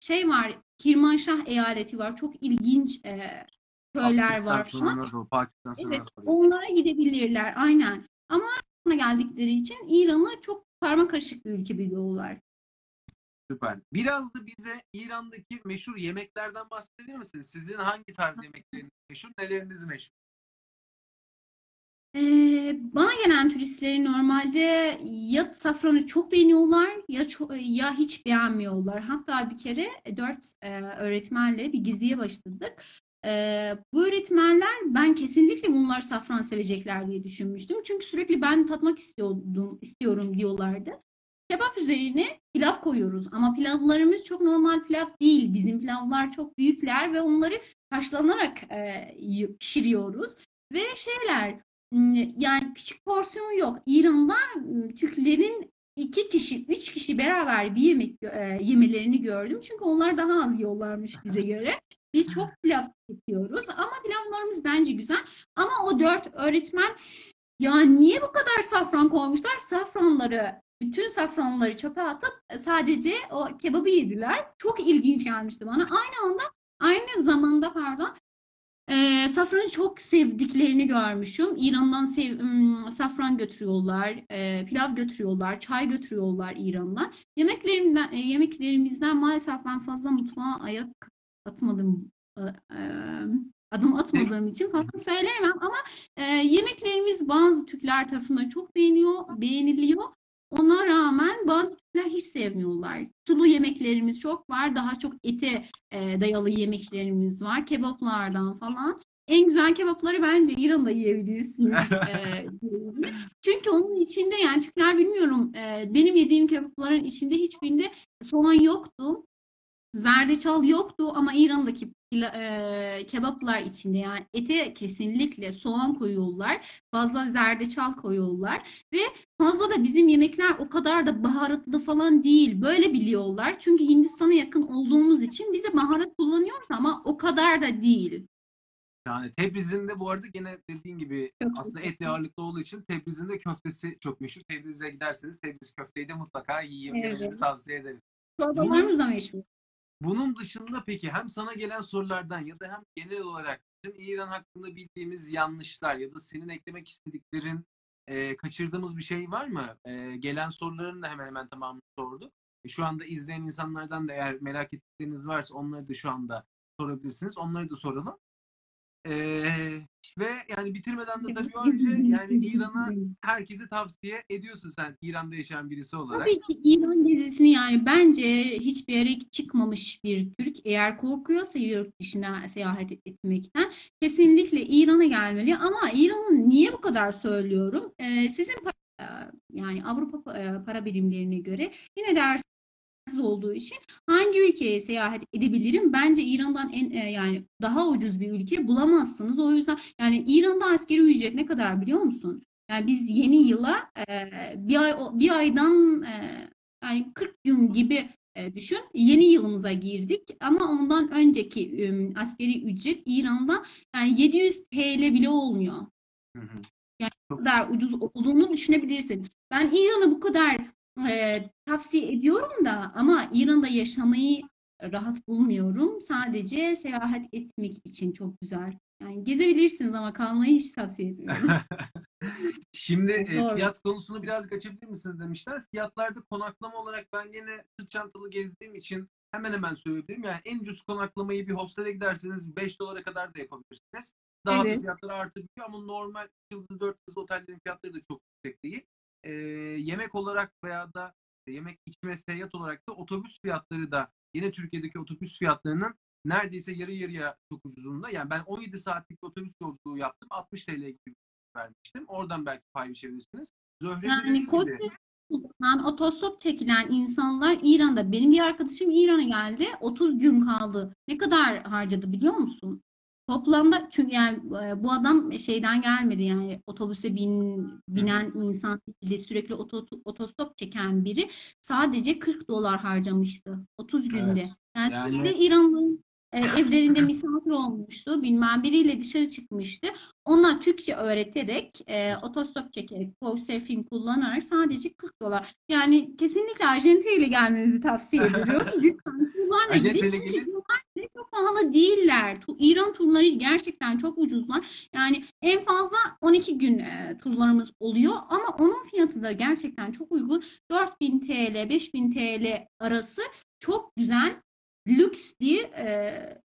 şey var. Kirmanşah eyaleti var. Çok ilginç e, köyler var falan. Evet, onlara gidebilirler aynen. Ama İran'a geldikleri için İran'ı çok karma karışık bir ülke biliyorlar. Süper. Biraz da bize İran'daki meşhur yemeklerden bahsedebilir misiniz? Sizin hangi tarz yemekleriniz meşhur, neleriniz meşhur? Ee, bana gelen turistleri normalde ya safranı çok beğeniyorlar ya ço- ya hiç beğenmiyorlar. Hatta bir kere dört e, öğretmenle bir geziye başladık. Ee, bu öğretmenler ben kesinlikle bunlar safran sevecekler diye düşünmüştüm. Çünkü sürekli ben tatmak istiyordum, istiyorum diyorlardı. Kebap üzerine pilav koyuyoruz ama pilavlarımız çok normal pilav değil. Bizim pilavlar çok büyükler ve onları haşlanarak e, pişiriyoruz. Ve şeyler yani küçük porsiyonu yok. İran'da ım, Türklerin iki kişi, üç kişi beraber bir yemek e, yemelerini gördüm. Çünkü onlar daha az yiyorlarmış bize göre. Biz çok pilav tüketiyoruz ama pilavlarımız bence güzel. Ama o dört öğretmen ya niye bu kadar safran koymuşlar? Safranları, bütün safranları çöpe atıp sadece o kebabı yediler. Çok ilginç gelmişti bana. Aynı anda, aynı zamanda pardon, ee, safranı çok sevdiklerini görmüşüm. İran'dan sev, safran götürüyorlar, e, pilav götürüyorlar, çay götürüyorlar İran'dan. Yemeklerimden, e, yemeklerimizden maalesef ben fazla mutfağa ayak atmadım e, e, adım atmadığım [laughs] için fazla söyleyemem ama e, yemeklerimiz bazı Türkler tarafından çok beğeniyor, beğeniliyor. Ona rağmen bazı Türkler hiç sevmiyorlar. Sulu yemeklerimiz çok var. Daha çok ete e, dayalı yemeklerimiz var. Kebaplardan falan. En güzel kebapları bence İran'da yiyebilirsiniz. [laughs] e, çünkü onun içinde yani Türkler bilmiyorum e, benim yediğim kebapların içinde hiçbirinde soğan yoktu. Zerdeçal yoktu ama İran'daki e, kebaplar içinde yani ete kesinlikle soğan koyuyorlar. Fazla zerdeçal koyuyorlar ve fazla da bizim yemekler o kadar da baharatlı falan değil. Böyle biliyorlar. Çünkü Hindistan'a yakın olduğumuz için bize baharat kullanıyoruz ama o kadar da değil. Yani Tebriz'in de bu arada gene dediğin gibi Çok aslında et ağırlıklı olduğu için Tebriz'in de köftesi çok meşhur. Tebriz'e giderseniz Tebriz köfteyi de mutlaka yiyin. Evet. Tavsiye ederiz. Çorbalarımız da meşhur. Bunun dışında peki hem sana gelen sorulardan ya da hem genel olarak bizim İran hakkında bildiğimiz yanlışlar ya da senin eklemek istediklerin e, kaçırdığımız bir şey var mı? E, gelen soruların da hemen hemen tamamını sorduk. E, şu anda izleyen insanlardan da eğer merak ettikleriniz varsa onları da şu anda sorabilirsiniz. Onları da soralım. E, ve yani bitirmeden de tabii önce yani İran'a herkese tavsiye ediyorsun sen İran'da yaşayan birisi olarak. Tabii ki İran gezisini yani bence hiçbir yere çıkmamış bir Türk eğer korkuyorsa yurt dışına seyahat etmekten kesinlikle İran'a gelmeli. Ama İran'ın niye bu kadar söylüyorum? Ee, sizin yani Avrupa pa- para birimlerine göre yine değersiz olduğu için hangi ülkeye seyahat edebilirim? Bence İran'dan en e, yani daha ucuz bir ülke bulamazsınız. O yüzden yani İran'da askeri ücret ne kadar biliyor musun? Yani biz yeni yıla e, bir ay bir aydan e, yani 40 gün gibi e, düşün. Yeni yılımıza girdik ama ondan önceki e, askeri ücret İran'da yani 700 TL bile olmuyor. Hı hı. Yani bu kadar ucuz olduğunu düşünebilirsin. Ben İran'ı bu kadar e, tavsiye ediyorum da ama İran'da yaşamayı rahat bulmuyorum. Sadece seyahat etmek için çok güzel. Yani gezebilirsiniz ama kalmayı hiç tavsiye etmiyorum. [laughs] Şimdi e, fiyat konusunu biraz açabilir misiniz demişler. Fiyatlarda konaklama olarak ben gene sırt çantalı gezdiğim için hemen hemen söyleyebilirim. Yani en ucuz konaklamayı bir hostele giderseniz 5 dolara kadar da yapabilirsiniz. Daha da Evet. fiyatları artabiliyor ama normal 3 yıldızlı 4 yıldızlı otellerin fiyatları da çok yüksek değil. E, yemek olarak veya da yemek içme seyahat olarak da otobüs fiyatları da yine Türkiye'deki otobüs fiyatlarının neredeyse yarı yarıya çok ucuzunda. Yani ben 17 saatlik bir otobüs yolculuğu yaptım. 60 TL gibi vermiştim. Oradan belki pay biçebilirsiniz. Zöhre Yani kullanan otostop çekilen insanlar İran'da. Benim bir arkadaşım İran'a geldi. 30 gün kaldı. Ne kadar harcadı biliyor musun? Toplamda çünkü yani bu adam şeyden gelmedi yani otobüse bin, binen insan değil, sürekli oto, otostop çeken biri sadece 40 dolar harcamıştı 30 günde. Yani, Yani- bir İranlı'nın e, evlerinde misafir olmuştu. Bilmem biriyle dışarı çıkmıştı. Ona Türkçe öğreterek, e, otostop çekerek, Couchsurfing kullanarak sadece 40 dolar. Yani kesinlikle Arjantin ile gelmenizi tavsiye [laughs] ediyorum. Lütfen Arjantin'e gidin çünkü bunlar çok pahalı değiller. Tu- İran turları gerçekten çok ucuzlar. Yani en fazla 12 gün e, turlarımız oluyor ama onun fiyatı da gerçekten çok uygun. 4000 TL, 5000 TL arası çok güzel, lüks bir e,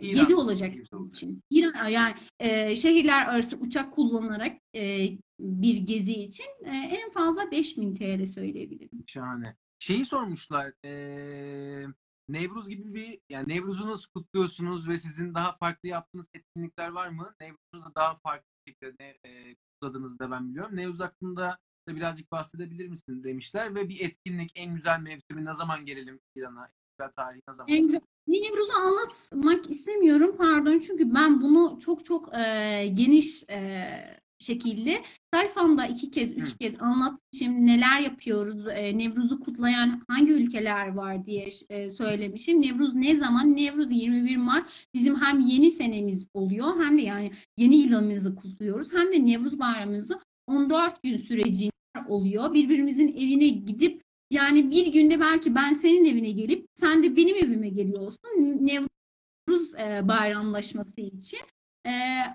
İran gezi olacak sizin için. İran yani e, şehirler arası uçak kullanarak e, bir gezi için e, en fazla 5000 TL söyleyebilirim. Şahane. Şeyi sormuşlar. eee, Nevruz gibi bir yani Nevruz'u nasıl kutluyorsunuz ve sizin daha farklı yaptığınız etkinlikler var mı? Nevruz'u da daha farklı şekilde eee, kutladığınızda ben biliyorum. Nevruz hakkında da birazcık bahsedebilir misin demişler ve bir etkinlik en güzel mevsimi ne zaman gelelim İran'a? En güzel tarihi ne zaman? En güzel. Nevruz'u anlatmak istemiyorum pardon çünkü ben bunu çok çok e, geniş e, şekilde sayfamda iki kez, üç Hı. kez anlatmışım. Neler yapıyoruz, e, Nevruz'u kutlayan hangi ülkeler var diye e, söylemişim. Nevruz ne zaman? Nevruz 21 Mart bizim hem yeni senemiz oluyor hem de yani yeni yılımızı kutluyoruz hem de Nevruz bayramımızı 14 gün sürecinde oluyor. Birbirimizin evine gidip yani bir günde belki ben senin evine gelip sen de benim evime geliyorsun. Nevruz e, bayramlaşması için. E,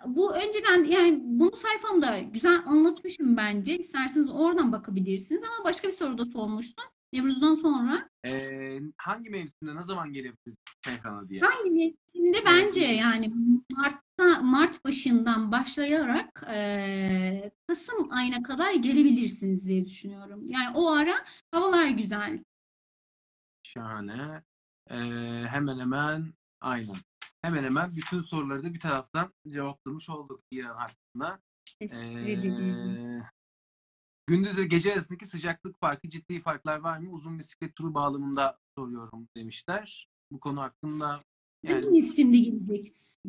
bu önceden yani bunu sayfamda güzel anlatmışım bence. İsterseniz oradan bakabilirsiniz ama başka bir soruda sormuştun. Nevruz'dan sonra. Ee, hangi mevsimde ne zaman gelebiliriz Seyhan'a diye? Hangi mevsimde bence yani Mart'ta Mart başından başlayarak eee, Kasım ayına kadar gelebilirsiniz diye düşünüyorum. Yani o ara havalar güzel. Şahane. Ee, hemen hemen aynen. Hemen hemen bütün soruları da bir taraftan cevaplamış olduk İran hakkında. Teşekkür ederim. Ee, gündüz ve gece arasındaki sıcaklık farkı, ciddi farklar var mı? Uzun bisiklet turu bağlamında soruyorum demişler. Bu konu hakkında yani mevsimde gelecek?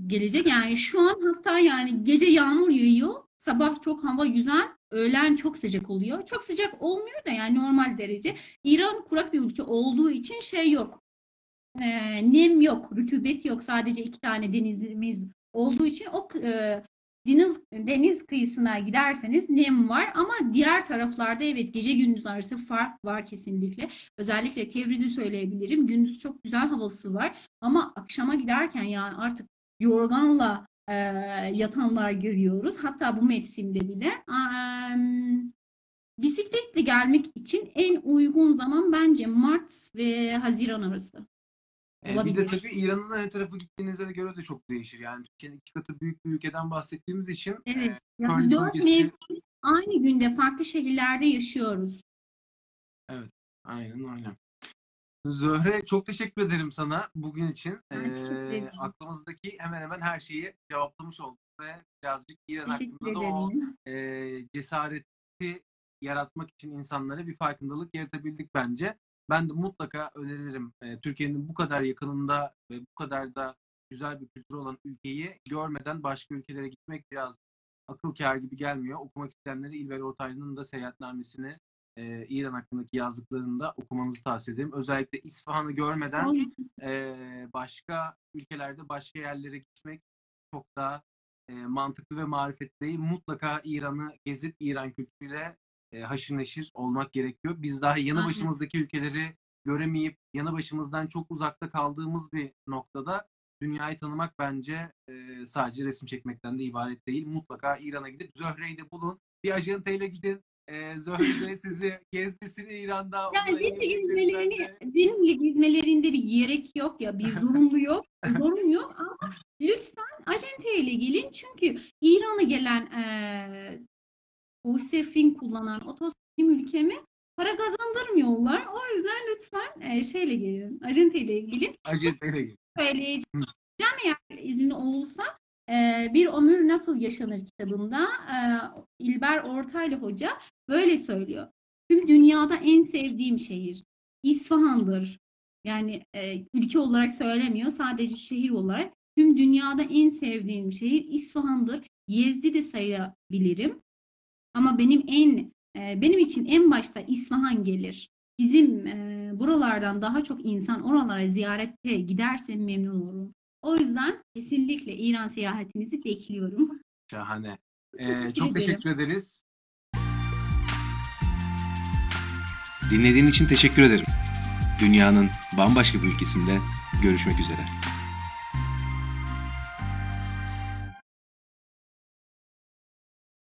Gelecek yani şu an hatta yani gece yağmur yağıyor. Sabah çok hava güzel. Öğlen çok sıcak oluyor. Çok sıcak olmuyor da yani normal derece. İran kurak bir ülke olduğu için şey yok. Ee, nem yok, rutubet yok. Sadece iki tane denizimiz olduğu için o e, deniz deniz kıyısına giderseniz nem var ama diğer taraflarda evet gece gündüz arası fark var kesinlikle. Özellikle Tebriz'i söyleyebilirim. Gündüz çok güzel havası var ama akşama giderken yani artık yorganla e, yatanlar görüyoruz. Hatta bu mevsimde bile. Am, bisikletle gelmek için en uygun zaman bence Mart ve Haziran arası. E, bir de tabii İran'ın ne tarafı gittiğinize göre de çok değişir. Yani Türkiye'nin iki katı büyük bir ülkeden bahsettiğimiz için Evet. e, Yani dört bölgesi- mevsim aynı günde farklı şehirlerde yaşıyoruz. Aynen öyle. Zöhre çok teşekkür ederim sana bugün için. Ee, ederim. aklımızdaki hemen hemen her şeyi cevaplamış olduk ve birazcık İran Teşekkür hakkında da o ederim. e, cesareti yaratmak için insanlara bir farkındalık yaratabildik bence. Ben de mutlaka öneririm. E, Türkiye'nin bu kadar yakınında ve bu kadar da güzel bir kültürü olan ülkeyi görmeden başka ülkelere gitmek biraz akıl kâr gibi gelmiyor. Okumak isteyenlere İlber Ortaylı'nın da seyahatnamesini e, İran hakkındaki yazdıklarını da okumanızı tavsiye ederim. Özellikle İsfahan'ı görmeden e, başka ülkelerde başka yerlere gitmek çok daha e, mantıklı ve marifetli değil. Mutlaka İran'ı gezip İran kültürüyle e, haşır neşir olmak gerekiyor. Biz daha yanı başımızdaki ülkeleri göremeyip yanı başımızdan çok uzakta kaldığımız bir noktada dünyayı tanımak bence e, sadece resim çekmekten de ibaret değil. Mutlaka İran'a gidip Zöhre'yi de bulun. Bir ajanteyle gidin. E, Zöhre sizi gezdirsin İran'da. Yani ilgili gezmelerini, bilgilerle. benimle gezmelerinde bir gerek yok ya, bir zorunlu yok, zorun yok ama lütfen acenteyle gelin çünkü İran'a gelen eee Couchsurfing kullanan otostopim ülkeme para kazandırmıyorlar. O yüzden lütfen eee, şeyle gelin, acenteyle gelin. Ajanteyle gidin. söyleyeceğim eğer izni olursa e, Bir Ömür Nasıl Yaşanır kitabında e, İlber Ortaylı Hoca böyle söylüyor. Tüm dünyada en sevdiğim şehir İsfahan'dır. Yani e, ülke olarak söylemiyor sadece şehir olarak. Tüm dünyada en sevdiğim şehir İsfahan'dır. Yezdi de sayabilirim. Ama benim en e, benim için en başta İsfahan gelir. Bizim e, buralardan daha çok insan oralara ziyarete giderse memnun olurum. O yüzden kesinlikle İran seyahatinizi bekliyorum. Şahane. Ee, Teşekkür çok ederim. teşekkür ederiz. Dinlediğin için teşekkür ederim. Dünyanın bambaşka bir ülkesinde görüşmek üzere.